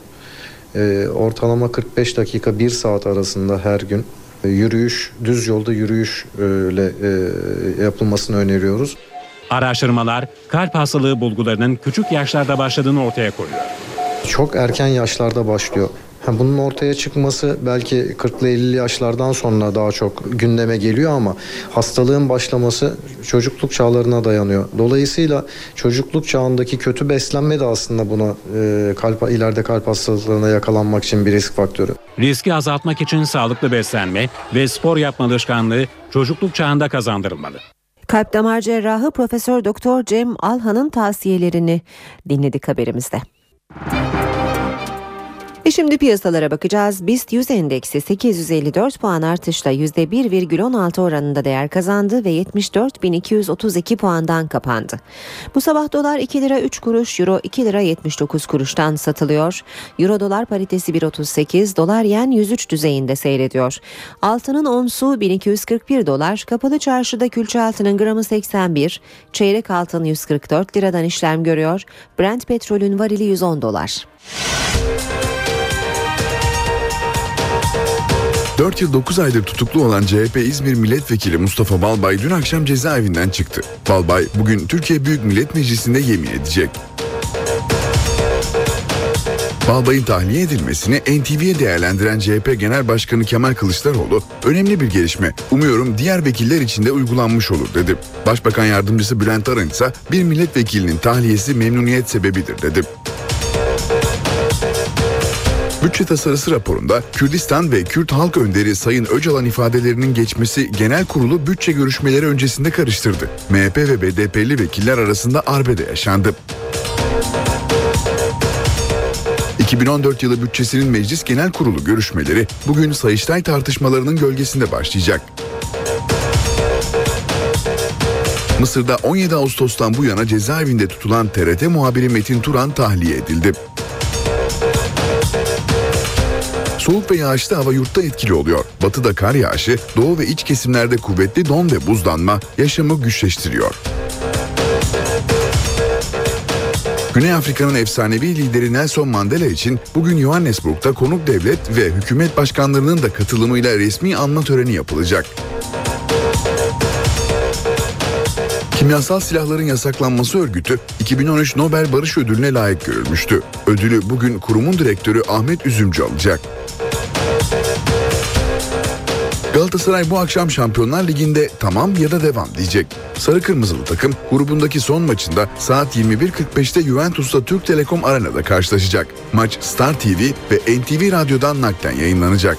e, ortalama 45 dakika 1 saat arasında her gün yürüyüş, düz yolda yürüyüşle e, yapılmasını öneriyoruz. Araştırmalar kalp hastalığı bulgularının küçük yaşlarda başladığını ortaya koyuyor. Çok erken yaşlarda başlıyor. Bunun ortaya çıkması belki 40'lı 50'li yaşlardan sonra daha çok gündeme geliyor ama hastalığın başlaması çocukluk çağlarına dayanıyor. Dolayısıyla çocukluk çağındaki kötü beslenme de aslında buna e, kalp ileride kalp hastalıklarına yakalanmak için bir risk faktörü. Riski azaltmak için sağlıklı beslenme ve spor yapma alışkanlığı çocukluk çağında kazandırılmalı. Kalp damar cerrahı Profesör Doktor Cem Alhan'ın tavsiyelerini dinledik haberimizde. E şimdi piyasalara bakacağız. BIST 100 endeksi 854 puan artışla %1,16 oranında değer kazandı ve 74.232 puandan kapandı. Bu sabah dolar 2 lira 3 kuruş, euro 2 lira 79 kuruştan satılıyor. Euro dolar paritesi 1.38, dolar yen 103 düzeyinde seyrediyor. Altının onsu 1241 dolar, kapalı çarşıda külçe altının gramı 81, çeyrek altın 144 liradan işlem görüyor. Brent petrolün varili 110 dolar. 4 yıl 9 aydır tutuklu olan CHP İzmir Milletvekili Mustafa Balbay dün akşam cezaevinden çıktı. Balbay bugün Türkiye Büyük Millet Meclisi'nde yemin edecek. Balbay'ın tahliye edilmesini NTV'ye değerlendiren CHP Genel Başkanı Kemal Kılıçdaroğlu, önemli bir gelişme, umuyorum diğer vekiller için de uygulanmış olur dedi. Başbakan Yardımcısı Bülent Arın ise bir milletvekilinin tahliyesi memnuniyet sebebidir dedi. Bütçe tasarısı raporunda Kürdistan ve Kürt halk önderi Sayın Öcalan ifadelerinin geçmesi genel kurulu bütçe görüşmeleri öncesinde karıştırdı. MHP ve BDP'li vekiller arasında arbede yaşandı. 2014 yılı bütçesinin Meclis Genel Kurulu görüşmeleri bugün Sayıştay tartışmalarının gölgesinde başlayacak. Mısır'da 17 Ağustos'tan bu yana cezaevinde tutulan TRT muhabiri Metin Turan tahliye edildi. Soğuk ve yağışlı hava yurtta etkili oluyor. Batıda kar yağışı, doğu ve iç kesimlerde kuvvetli don ve buzlanma yaşamı güçleştiriyor. Güney Afrika'nın efsanevi lideri Nelson Mandela için bugün Johannesburg'da konuk devlet ve hükümet başkanlarının da katılımıyla resmi anma töreni yapılacak. Kimyasal silahların yasaklanması örgütü 2013 Nobel Barış Ödülü'ne layık görülmüştü. Ödülü bugün kurumun direktörü Ahmet Üzümcü alacak. Galatasaray bu akşam Şampiyonlar Ligi'nde tamam ya da devam diyecek. Sarı Kırmızılı takım grubundaki son maçında saat 21.45'te Juventus'ta Türk Telekom Arena'da karşılaşacak. Maç Star TV ve NTV Radyo'dan naklen yayınlanacak.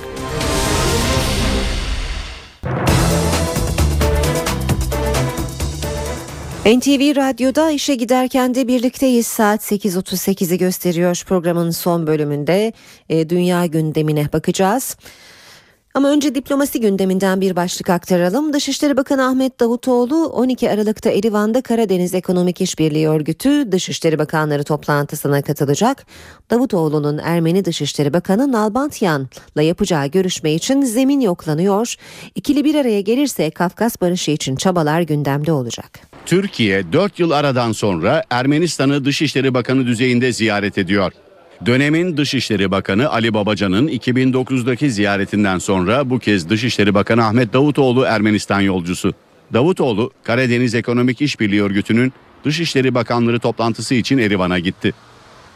NTV Radyo'da işe giderken de birlikteyiz. Saat 8.38'i gösteriyor programın son bölümünde. E, dünya gündemine bakacağız. Ama önce diplomasi gündeminden bir başlık aktaralım. Dışişleri Bakanı Ahmet Davutoğlu 12 Aralık'ta Erivan'da Karadeniz Ekonomik İşbirliği Örgütü Dışişleri Bakanları toplantısına katılacak. Davutoğlu'nun Ermeni Dışişleri Bakanı Nalbantyan'la yapacağı görüşme için zemin yoklanıyor. İkili bir araya gelirse Kafkas barışı için çabalar gündemde olacak. Türkiye 4 yıl aradan sonra Ermenistan'ı Dışişleri Bakanı düzeyinde ziyaret ediyor. Dönemin Dışişleri Bakanı Ali Babacan'ın 2009'daki ziyaretinden sonra bu kez Dışişleri Bakanı Ahmet Davutoğlu Ermenistan yolcusu. Davutoğlu Karadeniz Ekonomik İşbirliği Örgütü'nün Dışişleri Bakanları toplantısı için Erivan'a gitti.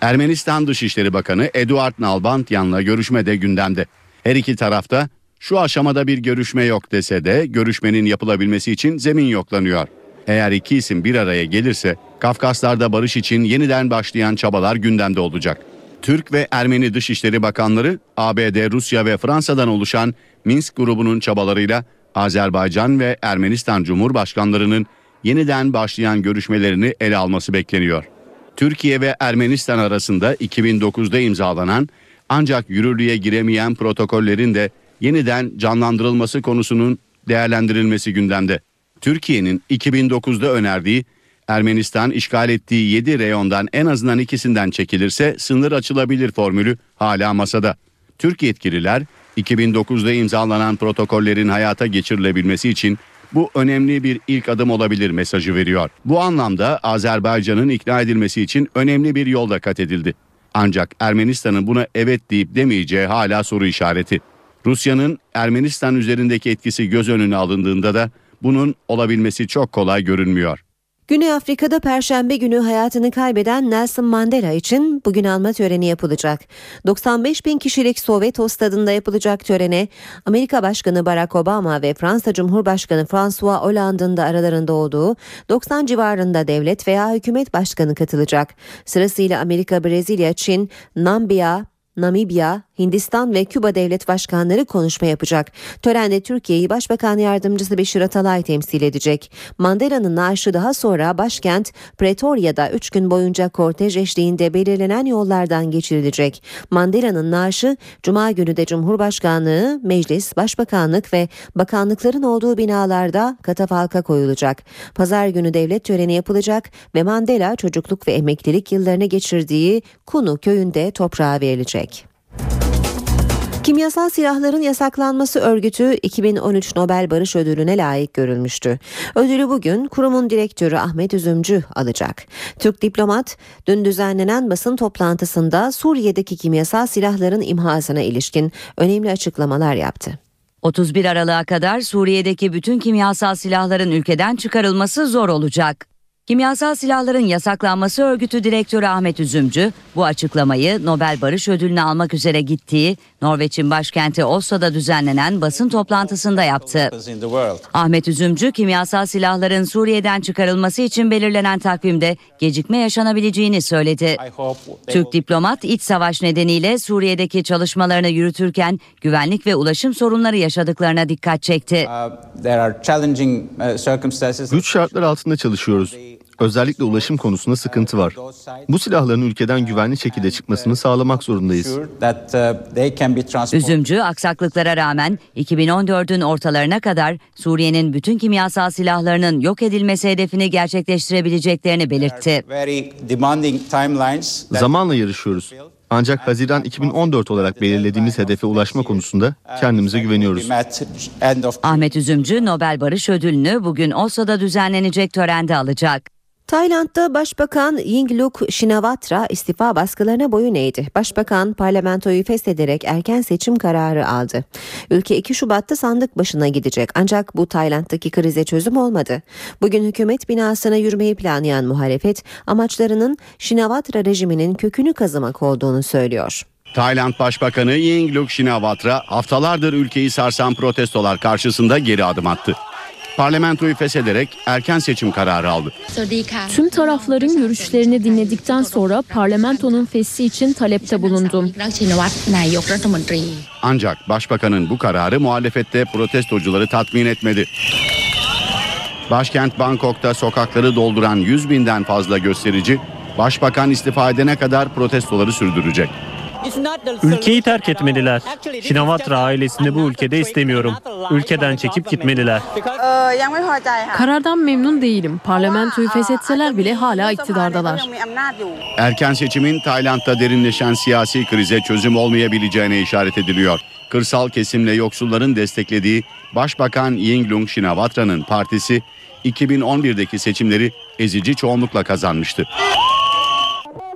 Ermenistan Dışişleri Bakanı Eduard Nalbantyan'la görüşme de gündemde. Her iki tarafta şu aşamada bir görüşme yok dese de görüşmenin yapılabilmesi için zemin yoklanıyor. Eğer iki isim bir araya gelirse Kafkaslar'da barış için yeniden başlayan çabalar gündemde olacak. Türk ve Ermeni Dışişleri Bakanları ABD, Rusya ve Fransa'dan oluşan Minsk grubunun çabalarıyla Azerbaycan ve Ermenistan Cumhurbaşkanlarının yeniden başlayan görüşmelerini ele alması bekleniyor. Türkiye ve Ermenistan arasında 2009'da imzalanan ancak yürürlüğe giremeyen protokollerin de yeniden canlandırılması konusunun değerlendirilmesi gündemde. Türkiye'nin 2009'da önerdiği Ermenistan işgal ettiği 7 reyondan en azından ikisinden çekilirse sınır açılabilir formülü hala masada. Türk yetkililer 2009'da imzalanan protokollerin hayata geçirilebilmesi için bu önemli bir ilk adım olabilir mesajı veriyor. Bu anlamda Azerbaycan'ın ikna edilmesi için önemli bir yolda kat edildi. Ancak Ermenistan'ın buna evet deyip demeyeceği hala soru işareti. Rusya'nın Ermenistan üzerindeki etkisi göz önüne alındığında da bunun olabilmesi çok kolay görünmüyor. Güney Afrika'da Perşembe günü hayatını kaybeden Nelson Mandela için bugün alma töreni yapılacak. 95 bin kişilik Soweto stadında yapılacak törene Amerika Başkanı Barack Obama ve Fransa Cumhurbaşkanı François Hollande'ın da aralarında olduğu 90 civarında devlet veya hükümet başkanı katılacak. Sırasıyla Amerika, Brezilya, Çin, Namibya, Namibya, Hindistan ve Küba devlet başkanları konuşma yapacak. Törende Türkiye'yi Başbakan Yardımcısı Beşir Atalay temsil edecek. Mandela'nın naaşı daha sonra başkent Pretoria'da 3 gün boyunca kortej eşliğinde belirlenen yollardan geçirilecek. Mandela'nın naaşı Cuma günü de Cumhurbaşkanlığı, Meclis, Başbakanlık ve bakanlıkların olduğu binalarda katafalka koyulacak. Pazar günü devlet töreni yapılacak ve Mandela çocukluk ve emeklilik yıllarını geçirdiği Kunu köyünde toprağa verilecek. Kimyasal silahların yasaklanması örgütü 2013 Nobel Barış Ödülü'ne layık görülmüştü. Ödülü bugün kurumun direktörü Ahmet Üzümcü alacak. Türk diplomat dün düzenlenen basın toplantısında Suriye'deki kimyasal silahların imhasına ilişkin önemli açıklamalar yaptı. 31 Aralık'a kadar Suriye'deki bütün kimyasal silahların ülkeden çıkarılması zor olacak. Kimyasal silahların yasaklanması örgütü direktörü Ahmet Üzümcü bu açıklamayı Nobel Barış Ödülünü almak üzere gittiği Norveç'in başkenti Oslo'da düzenlenen basın toplantısında yaptı. Ahmet Üzümcü kimyasal silahların Suriye'den çıkarılması için belirlenen takvimde gecikme yaşanabileceğini söyledi. Türk diplomat iç savaş nedeniyle Suriye'deki çalışmalarını yürütürken güvenlik ve ulaşım sorunları yaşadıklarına dikkat çekti. Güç şartlar altında çalışıyoruz. Özellikle ulaşım konusunda sıkıntı var. Bu silahların ülkeden güvenli şekilde çıkmasını sağlamak zorundayız. Üzümcü aksaklıklara rağmen 2014'ün ortalarına kadar Suriye'nin bütün kimyasal silahlarının yok edilmesi hedefini gerçekleştirebileceklerini belirtti. Zamanla yarışıyoruz. Ancak Haziran 2014 olarak belirlediğimiz hedefe ulaşma konusunda kendimize güveniyoruz. Ahmet Üzümcü Nobel Barış Ödülünü bugün Oslo'da düzenlenecek törende alacak. Tayland'da Başbakan Yingluck Shinawatra istifa baskılarına boyun eğdi. Başbakan parlamentoyu feshederek erken seçim kararı aldı. Ülke 2 Şubat'ta sandık başına gidecek ancak bu Tayland'daki krize çözüm olmadı. Bugün hükümet binasına yürümeyi planlayan muhalefet amaçlarının Shinawatra rejiminin kökünü kazımak olduğunu söylüyor. Tayland Başbakanı Yingluck Shinawatra haftalardır ülkeyi sarsan protestolar karşısında geri adım attı. Parlamentoyu feshederek erken seçim kararı aldı. Tüm tarafların görüşlerini dinledikten sonra parlamentonun feshi için talepte bulundum. Ancak başbakanın bu kararı muhalefette protestocuları tatmin etmedi. Başkent Bangkok'ta sokakları dolduran 100 binden fazla gösterici, başbakan istifa edene kadar protestoları sürdürecek. Ülkeyi terk etmeliler. Shinawatra ailesini bu ülkede istemiyorum. Ülkeden çekip gitmeliler. Karardan memnun değilim. Parlamentoyu feshetseler bile hala iktidardalar. Erken seçimin Tayland'da derinleşen siyasi krize çözüm olmayabileceğine işaret ediliyor. Kırsal kesimle yoksulların desteklediği Başbakan Yingluck Shinawatra'nın partisi 2011'deki seçimleri ezici çoğunlukla kazanmıştı.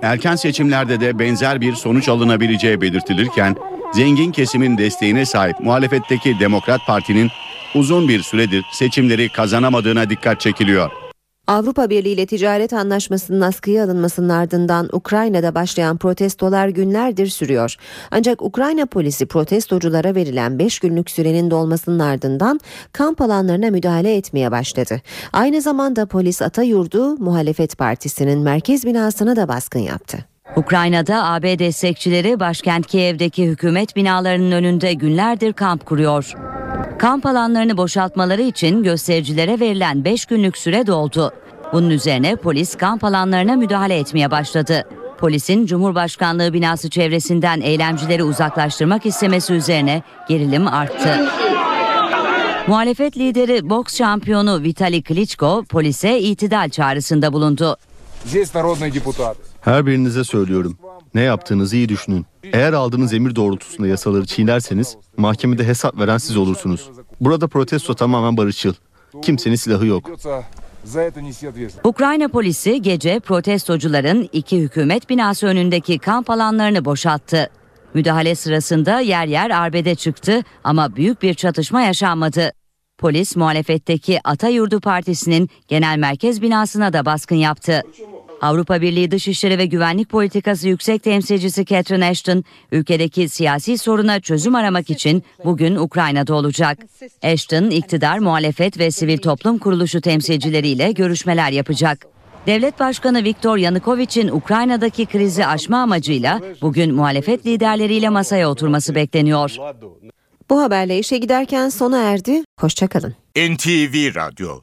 Erken seçimlerde de benzer bir sonuç alınabileceği belirtilirken zengin kesimin desteğine sahip muhalefetteki Demokrat Parti'nin uzun bir süredir seçimleri kazanamadığına dikkat çekiliyor. Avrupa Birliği ile ticaret anlaşmasının askıya alınmasının ardından Ukrayna'da başlayan protestolar günlerdir sürüyor. Ancak Ukrayna polisi protestoculara verilen 5 günlük sürenin dolmasının ardından kamp alanlarına müdahale etmeye başladı. Aynı zamanda polis Atayurdu Muhalefet Partisi'nin merkez binasına da baskın yaptı. Ukrayna'da AB destekçileri başkent Kiev'deki hükümet binalarının önünde günlerdir kamp kuruyor. Kamp alanlarını boşaltmaları için göstericilere verilen 5 günlük süre doldu. Bunun üzerine polis kamp alanlarına müdahale etmeye başladı. Polisin Cumhurbaşkanlığı binası çevresinden eylemcileri uzaklaştırmak istemesi üzerine gerilim arttı. Muhalefet lideri boks şampiyonu Vitali Klitschko polise itidal çağrısında bulundu. Her birinize söylüyorum. Ne yaptığınızı iyi düşünün. Eğer aldığınız emir doğrultusunda yasaları çiğnerseniz mahkemede hesap veren siz olursunuz. Burada protesto tamamen barışçıl. Kimsenin silahı yok. Ukrayna polisi gece protestocuların iki hükümet binası önündeki kamp alanlarını boşalttı. Müdahale sırasında yer yer arbede çıktı ama büyük bir çatışma yaşanmadı. Polis muhalefetteki Atayurdu Partisi'nin genel merkez binasına da baskın yaptı. Avrupa Birliği Dışişleri ve Güvenlik Politikası Yüksek Temsilcisi Catherine Ashton, ülkedeki siyasi soruna çözüm aramak için bugün Ukrayna'da olacak. Ashton, iktidar, muhalefet ve sivil toplum kuruluşu temsilcileriyle görüşmeler yapacak. Devlet Başkanı Viktor Yanukovic'in Ukrayna'daki krizi aşma amacıyla bugün muhalefet liderleriyle masaya oturması bekleniyor. Bu haberle işe giderken sona erdi. Hoşçakalın. NTV Radyo